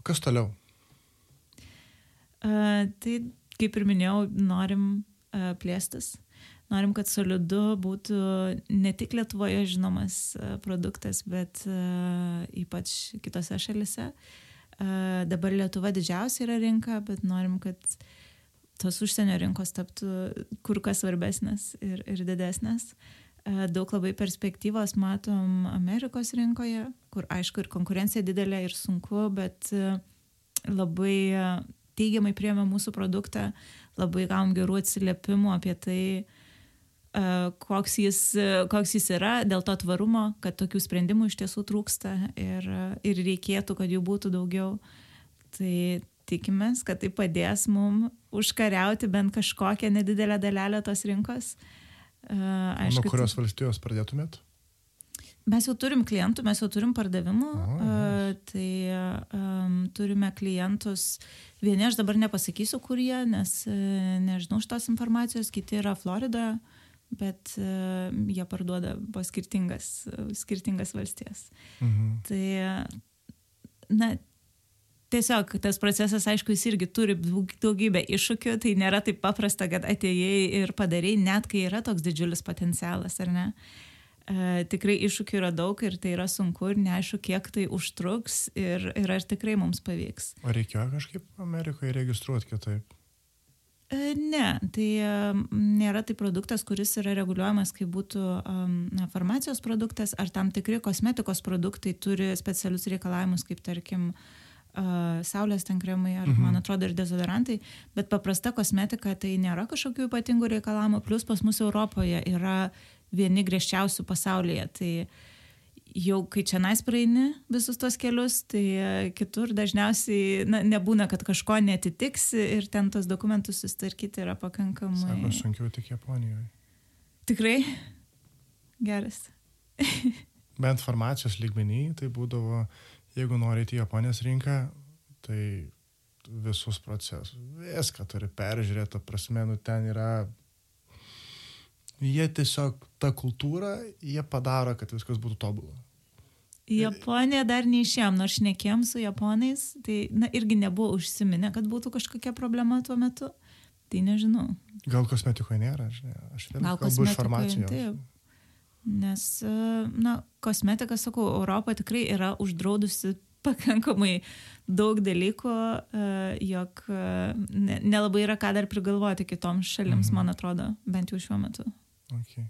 O kas toliau? Uh, tai, kaip ir minėjau, norim uh, plėstis. Norim, kad solidu būtų ne tik Lietuvoje žinomas uh, produktas, bet uh, ypač kitose šalise. Uh, dabar Lietuva didžiausia yra rinka, bet norim, kad tos užsienio rinkos taptų kur kas svarbesnės ir, ir didesnės. Uh, Daug labai perspektyvos matom Amerikos rinkoje, kur aišku ir konkurencija didelė ir sunku, bet uh, labai teigiamai priėmė mūsų produktą, labai gavom gerų atsiliepimų apie tai, uh, koks jis, koks jis yra, dėl to tvarumo, kad tokių sprendimų iš tiesų trūksta ir, ir reikėtų, kad jų būtų daugiau. Tai tikimės, kad tai padės mum užkariauti bent kažkokią nedidelę dalelę tos rinkos. Uh, Nuo kurios valstijos pradėtumėt? Mes jau turim klientų, mes jau turim pardavimų. O, uh, tai um, turime klientus. Vieni aš dabar nepasakysiu, kur jie, nes uh, nežinau šitos informacijos, kiti yra Floridoje, bet uh, jie parduoda po skirtingas, uh, skirtingas valstijas. Mhm. Tai, na, tiesiog tas procesas, aišku, jis irgi turi daug- daugybę iššūkių, tai nėra taip paprasta, kad atėjai ir padarai, net kai yra toks didžiulis potencialas, ar ne? E, tikrai iššūkių yra daug ir tai yra sunku ir neaišku, kiek tai užtruks ir, ir ar tikrai mums pavyks. O reikėjo kažkaip Amerikoje registruoti kitaip? E, ne, tai e, nėra tai produktas, kuris yra reguliuojamas, kaip būtų um, na, farmacijos produktas, ar tam tikri kosmetikos produktai turi specialius reikalavimus, kaip tarkim uh, saulės tenkremai, ar Mhm. man atrodo ir dezodorantai, bet paprasta kosmetika tai nėra kažkokių ypatingų reikalavimų, plus pas mus Europoje yra vieni griežčiausių pasaulyje. Tai jau kai čia nais praeini visus tos kelius, tai kitur dažniausiai na, nebūna, kad kažko netitiks ir ten tos dokumentus susitvarkyti yra pakankamai. Sako, sunkiau tik Japonijoje. Tikrai geras. Bent farmacijos lygmenį, tai būdavo, jeigu norite į Japonijos rinką, tai visus procesus, viską turi peržiūrėti, prasme, nu ten yra jie tiesiog tą kultūrą, jie padaro, kad viskas būtų tobulą. Į Japoniją dar neišėjom, nors šnekėjom su japonais, tai na, irgi nebuvo užsiminę, kad būtų kažkokia problema tuo metu. Tai nežinau. Gal kosmetikoje nėra, žinai, aš vėl Gal kalbu iš farmacijos. taip. Nes, e, na, kosmetika, sakau, Europa tikrai yra uždraudusi pakankamai daug dalykų, e, jog e, ne- nelabai yra ką dar prigalvoti kitoms šalims, Mhm. man atrodo, bent jau šiuo metu. Okay.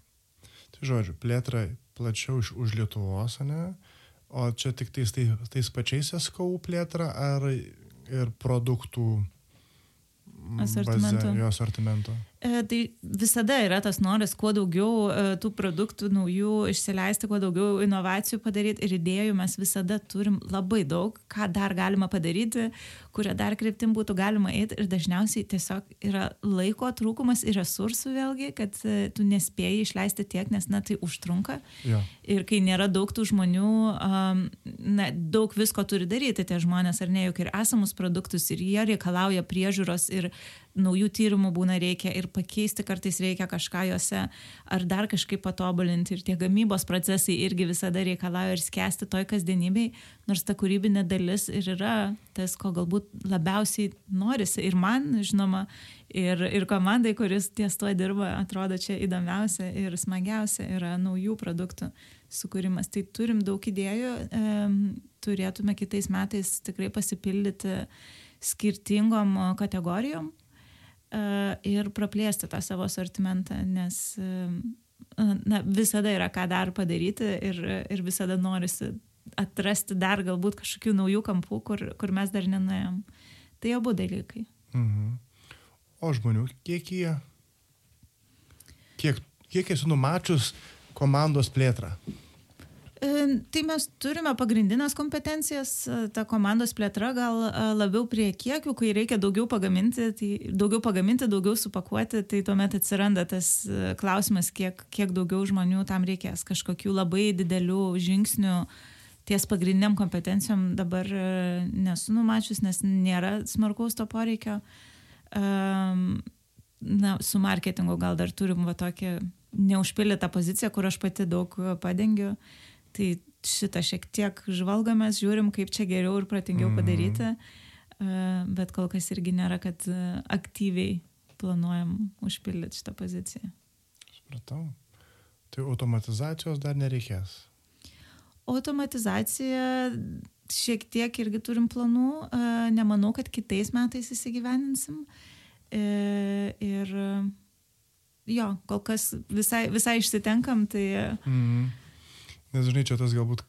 Tai žodžiu, plėtra plačiau iš už Lietuvos, ne? O čia tik tais, tais, tais pačiais SKU plėtra ar ir produktų Asortimento. baze, jo asortimento? E, Tai visada yra tas noras kuo daugiau e, tų produktų naujų išsileisti, kuo daugiau inovacijų padaryti ir idėjų mes visada turim labai daug, ką dar galima padaryti, kuria dar kryptim būtų galima eiti ir dažniausiai tiesiog yra laiko trūkumas ir resursų vėlgi, kad e, tu nespėjai išleisti tiek, nes na tai užtrunka Jo. ir kai nėra daug tų žmonių, um, na, daug visko turi daryti tie žmonės, ar ne, juk ir esamus produktus, ir jie reikalauja priežiūros, ir naujų tyrimų būna reikia, ir pakeisti kartais reikia kažką juose, ar dar kažkaip patobulinti, ir tie gamybos procesai irgi visada reikalauja ir skęsti toj kasdienybei, nors ta kūrybinė dalis ir yra tas, ko galbūt labiausiai norisi. Ir man, žinoma, ir, ir komandai, kuris ties tuo dirba, atrodo čia įdomiausia ir smagiausia yra naujų produktų sukūrimas. Tai turim daug idėjų, em, turėtume kitais metais tikrai pasipildyti skirtingom kategorijom e, ir praplėsti tą savo sortimentą, nes em, na, visada yra ką dar padaryti ir, ir visada norisi atrasti dar galbūt kažkokių naujų kampų, kur, kur mes dar nenuėjom. Tai abu dalykai. Mhm. O žmonių kiekyje? Kiek, kiek esi numačius komandos plėtrą? E, Tai mes turime pagrindinės kompetencijas, e, ta komandos plėtra gal e, labiau prie kiekių, kai reikia daugiau pagaminti, tai daugiau pagaminti, daugiau supakuoti, tai tuomet atsiranda tas klausimas, kiek, kiek daugiau žmonių tam reikės. Kažkokių labai didelių žingsnių ties pagrindiniam kompetencijom dabar e, nesu numačius, nes nėra smarkaus to poreikio. Na, su marketingu gal dar turim va tokią neužpildytą poziciją, kur aš pati daug padengiu. Tai šitą šiek tiek žvalgomės, žiūrim, kaip čia geriau ir pratingiau Mhm. padaryti, uh, bet kol kas irgi nėra, kad aktyviai planuojam užpildyti šitą poziciją. Supratau. Tai automatizacijos dar nereikės. Automatizacija šiek tiek irgi turim planų, uh, nemanau, kad kitais metais įsigyveninsim. E, Ir jo, kol kas visai, visai išsitenkam, tai Mhm. Nes žinai, čia tas galbūt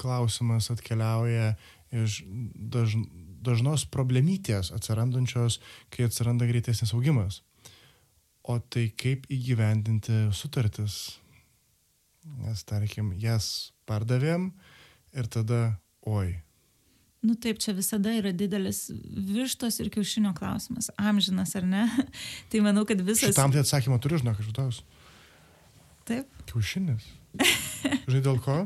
klausimas atkeliauja iš daž, dažnos problemytės atsirandančios, kai atsiranda greitesnis augimas. O tai kaip įgyvendinti sutartis? Nes tarkim, jas pardavėm ir tada, oi, Nu taip, čia visada yra didelis vištos ir kiaušinio klausimas. Amžinas ar ne? tai manau, kad visas... šitam tai atsakymą turiu, žinok, iš tos. Taip. Kiaušinis. Žinai dėl ko?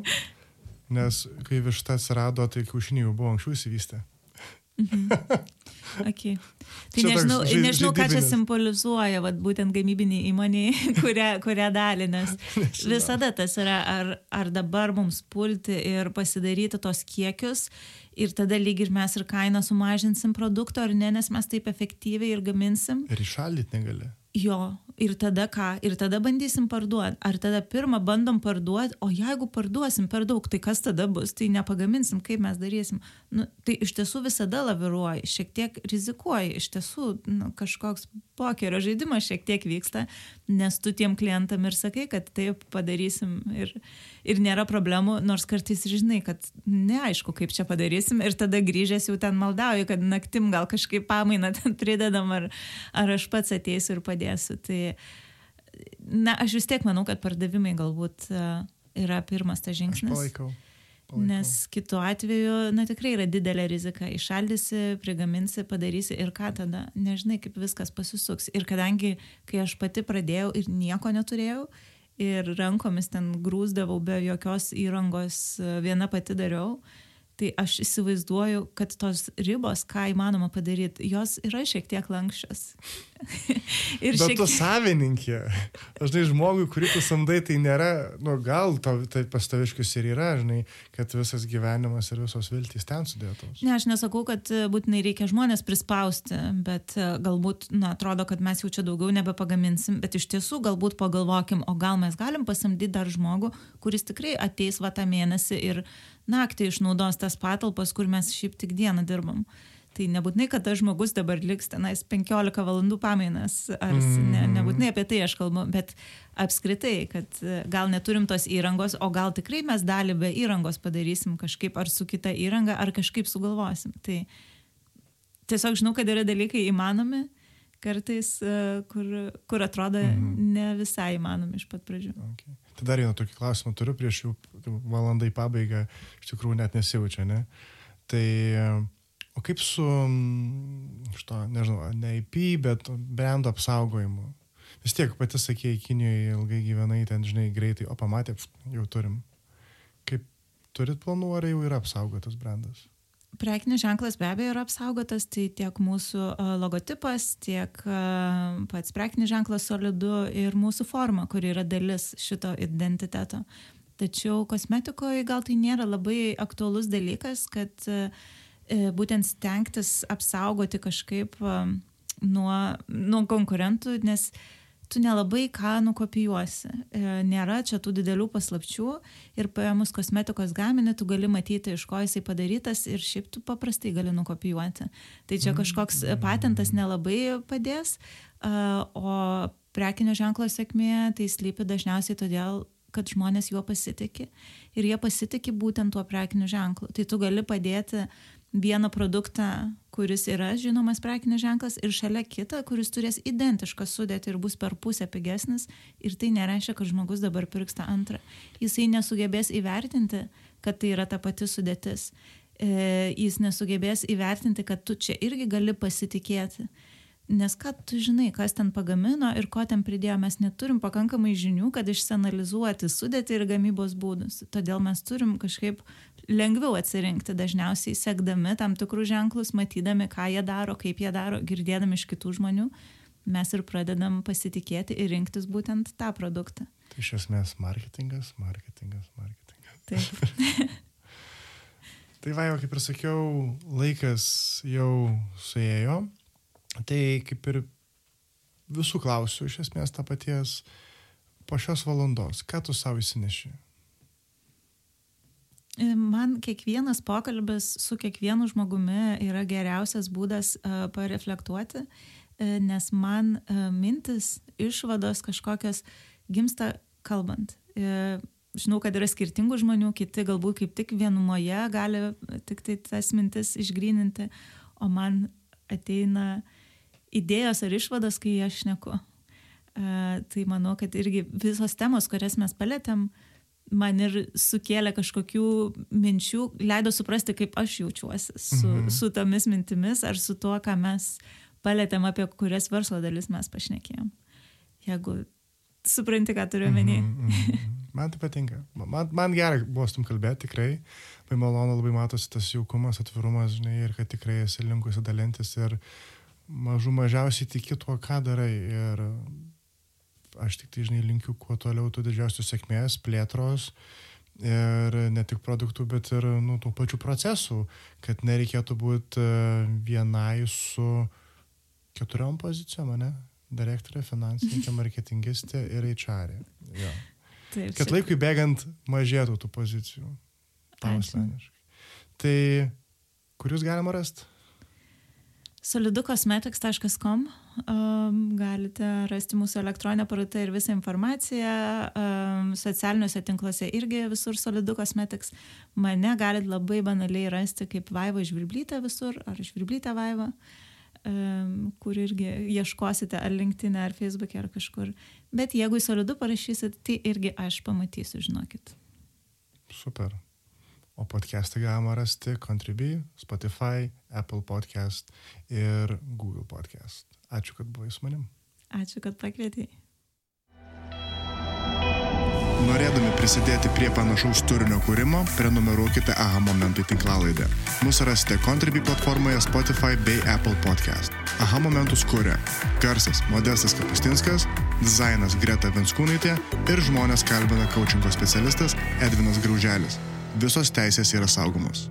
Nes kai višta atsirado, tai kiaušiniai jau buvo anksčiau įsivystę. Okay. Tai nežinau, nežinau ką čia simbolizuoja, vat, būtent gamybiniai įmoniai, kurią, kurią dalį, nes visada tas yra, ar, ar dabar mums pulti ir pasidaryti tos kiekius ir tada lyg ir mes ir kainą sumažinsim produkto, ar ne, nes mes taip efektyviai ir gaminsim. Ir išaldyti negali. Jo, ir tada ką? Ir tada bandysim parduoti. Ar tada pirmą bandom parduoti, o jeigu parduosim per daug, tai kas tada bus? Tai nepagaminsim, kaip mes darysim. Nu, tai iš tiesų visada laviruoji, šiek tiek rizikuoji, iš tiesų nu, kažkoks pokerio žaidimas šiek tiek vyksta, nes tu tiem klientam ir sakai, kad taip padarysim ir, ir nėra problemų, nors kartais žinai, kad neaišku, kaip čia padarysim ir tada grįžęs jau ten maldauju, kad naktim gal kažkaip pamainą ten pridedam ar, ar aš pats ateisiu ir padėsiu. Tai, na, aš vis tiek manau, kad pardavimai galbūt e, yra pirmas tas Aš žingsnis. palaikau. palaikau. Nes kitu atveju, na tikrai yra didelė rizika. Išaldysi, prigaminsi, padarysi ir ką tada, nežinai, kaip viskas pasisuks. Ir kadangi, kai aš pati pradėjau ir nieko neturėjau, ir rankomis ten grūzdavau be jokios įrangos, viena pati dariau, tai aš įsivaizduoju, kad tos ribos, ką įmanoma padaryti, jos yra šiek tiek lankščios. ir Bet šiek tu savininkė. Dažnai žmogui, kurį tu samdai, tai nėra, nu gal to, tai pastaviškius ir yra, žinai, kad visas gyvenimas ir visos viltys ten sudėtos. Ne, aš nesakau, kad e, būtinai reikia žmonės prispausti, bet e, galbūt, na, atrodo, kad mes jau čia daugiau nebepagaminsim, bet iš tiesų galbūt pagalvokim, o gal mes galim pasamdyti dar žmogų, kuris tikrai ateis va tą mėnesį ir naktį išnaudos tas patalpas, kur mes šiaip tik dieną dirbam. Tai nebūtinai, kad tas žmogus dabar liks tenais 15 valandų pamainas, ar mm. ne, nebūtinai apie tai aš kalbu, bet apskritai, kad e, gal neturim tos įrangos, o gal tikrai mes dalį be įrangos padarysim kažkaip ar su kita įranga, ar kažkaip sugalvosim. Tai tiesiog žinau, kad yra dalykai įmanomi kartais, e, kur, kur atrodo mm. ne visai įmanomi iš pat pradžių. Okay. Tai dar vieną tokį klausimą turiu prieš jau valandai pabaigą, iš tikrųjų net nesijaučia, ne? Tai o kaip su, mm, šito, nežinau, ne IP, bet brendo apsaugojimu? Vis tiek pati sakėjai, Kinijoje ilgai gyvenai, ten, žinai, greitai, o pamatė, jau turim. Kaip turit planų, ar jau yra apsaugotas brandas? Prekinis ženklas be abejo yra apsaugotas, tai tiek mūsų logotipas, tiek pats prekinis ženklas solidu ir mūsų forma, kuri yra dalis šito identiteto. Tačiau kosmetikoje gal tai nėra labai aktuolus dalykas, kad e, būtent stengtis apsaugoti kažkaip a, nuo, nuo konkurentų, nes tu nelabai ką nukopijuosi. E, Nėra čia tų didelių paslapčių ir paėmus kosmetikos gaminį, tu gali matyti, iš ko jisai padarytas ir šiaip tu paprastai gali nukopijuoti. Tai čia kažkoks patentas nelabai padės, o prekinio ženklo sėkmė tai slypi dažniausiai todėl, kad žmonės juo pasitikė ir jie pasitikė būtent tuo prekiniu ženklu. Tai tu gali padėti vieną produktą, kuris yra žinomas prekinis ženklas ir šalia kitą, kuris turės identišką sudėtį ir bus per pusę pigesnis ir tai nereiškia, kad žmogus dabar pirks tą antrą. Jisai nesugebės įvertinti, kad tai yra ta pati sudėtis. E, jis nesugebės įvertinti, kad tu čia irgi gali pasitikėti. Nes ką tu žinai, kas ten pagamino ir ko ten pridėjo, mes neturim pakankamai žinių, kad išsianalizuoti sudėti ir gamybos būdus. Todėl mes turim kažkaip lengviau atsirinkti, dažniausiai sekdami tam tikrus ženklus, matydami, ką jie daro, kaip jie daro, girdėdami iš kitų žmonių, mes ir pradedam pasitikėti ir rinktis būtent tą produktą. Tai iš esmės marketingas, marketingas, marketingas. Taip. Tai va, jau kaip ir sakiau, laikas jau suėjo. Tai kaip ir visų klausiu, iš esmės tą paties po šios valandos, ką tu savo įsineši? Man kiekvienas pokalbis su kiekvienu žmogumi yra geriausias būdas uh, pareflektuoti, uh, nes man uh, mintis, išvados kažkokios gimsta kalbant. Uh, žinau, kad yra skirtingų žmonių, kiti galbūt kaip tik vienumoje gali tik tai tas mintis išgryninti, o man ateina idėjos ar išvados, kai aš šneku. Uh, tai manau, kad irgi visos temos, kurias mes palėtėm, man ir sukėlė kažkokių minčių, leido suprasti, kaip aš jaučiuosi su, mhm. su tomis mintimis ar su tuo, ką mes palėtėm, apie kurias verslo dalis mes pašnekėjom. Jeigu supranti, ką turiu omeny. Mm -hmm, mm -hmm. Man tai patinka. Man, man gerai buvo su tam kalbėti, tikrai. Labai malonu, labai matosi tas jaukumas, atvirumas, žinai, ir kad tikrai esi linkusi dalintis ir mažų mažiausiai tiki tuo, ką darai. Ir aš tik tai, žinai, linkiu kuo toliau tų didžiausios sėkmės, plėtros ir ne tik produktų, bet ir nu, tų pačių procesų, kad nereikėtų būti e, vienai su keturiom pozicijom, ne? Direktorė, finansininkė, marketingistė ir HR. Jo. Taip, kad laikui bėgant mažėtų tų pozicijų. Tau asmeniškai. Tai kur jūs galima rasti? solidukosmetics.com um, galite rasti mūsų elektroninę parduotuvę ir visą informaciją. Um, socialiniuose tinkluose irgi visur Solidu Cosmetics. Mane galite labai banaliai rasti kaip Vaiva Žvirblytė visur, ar Žvirblytė Vaiva, um, kur irgi ieškosite ar LinkedIn, ar Facebook, ar kažkur. Bet jeigu į Solidu parašysit, tai irgi aš pamatysiu, žinokit. Super. O podcastą galima rasti Contribui, Spotify, Apple Podcast ir Google Podcast. Ačiū, kad buvai su manim. Ačiū, kad pakvietei. Norėdami prisidėti prie panašaus turinio kūrimo, prenumeruokite AHA momentų tinklalaidę. Mūsų rasite Contribui platformoje Spotify bei Apple Podcast. AHA momentus kūrė Garsas Modestas Kapustinskas, dizainas Greta Venskūnaitė ir žmonės kalbina coachingo specialistas Edvinas Grauželis visos teisės yra saugomos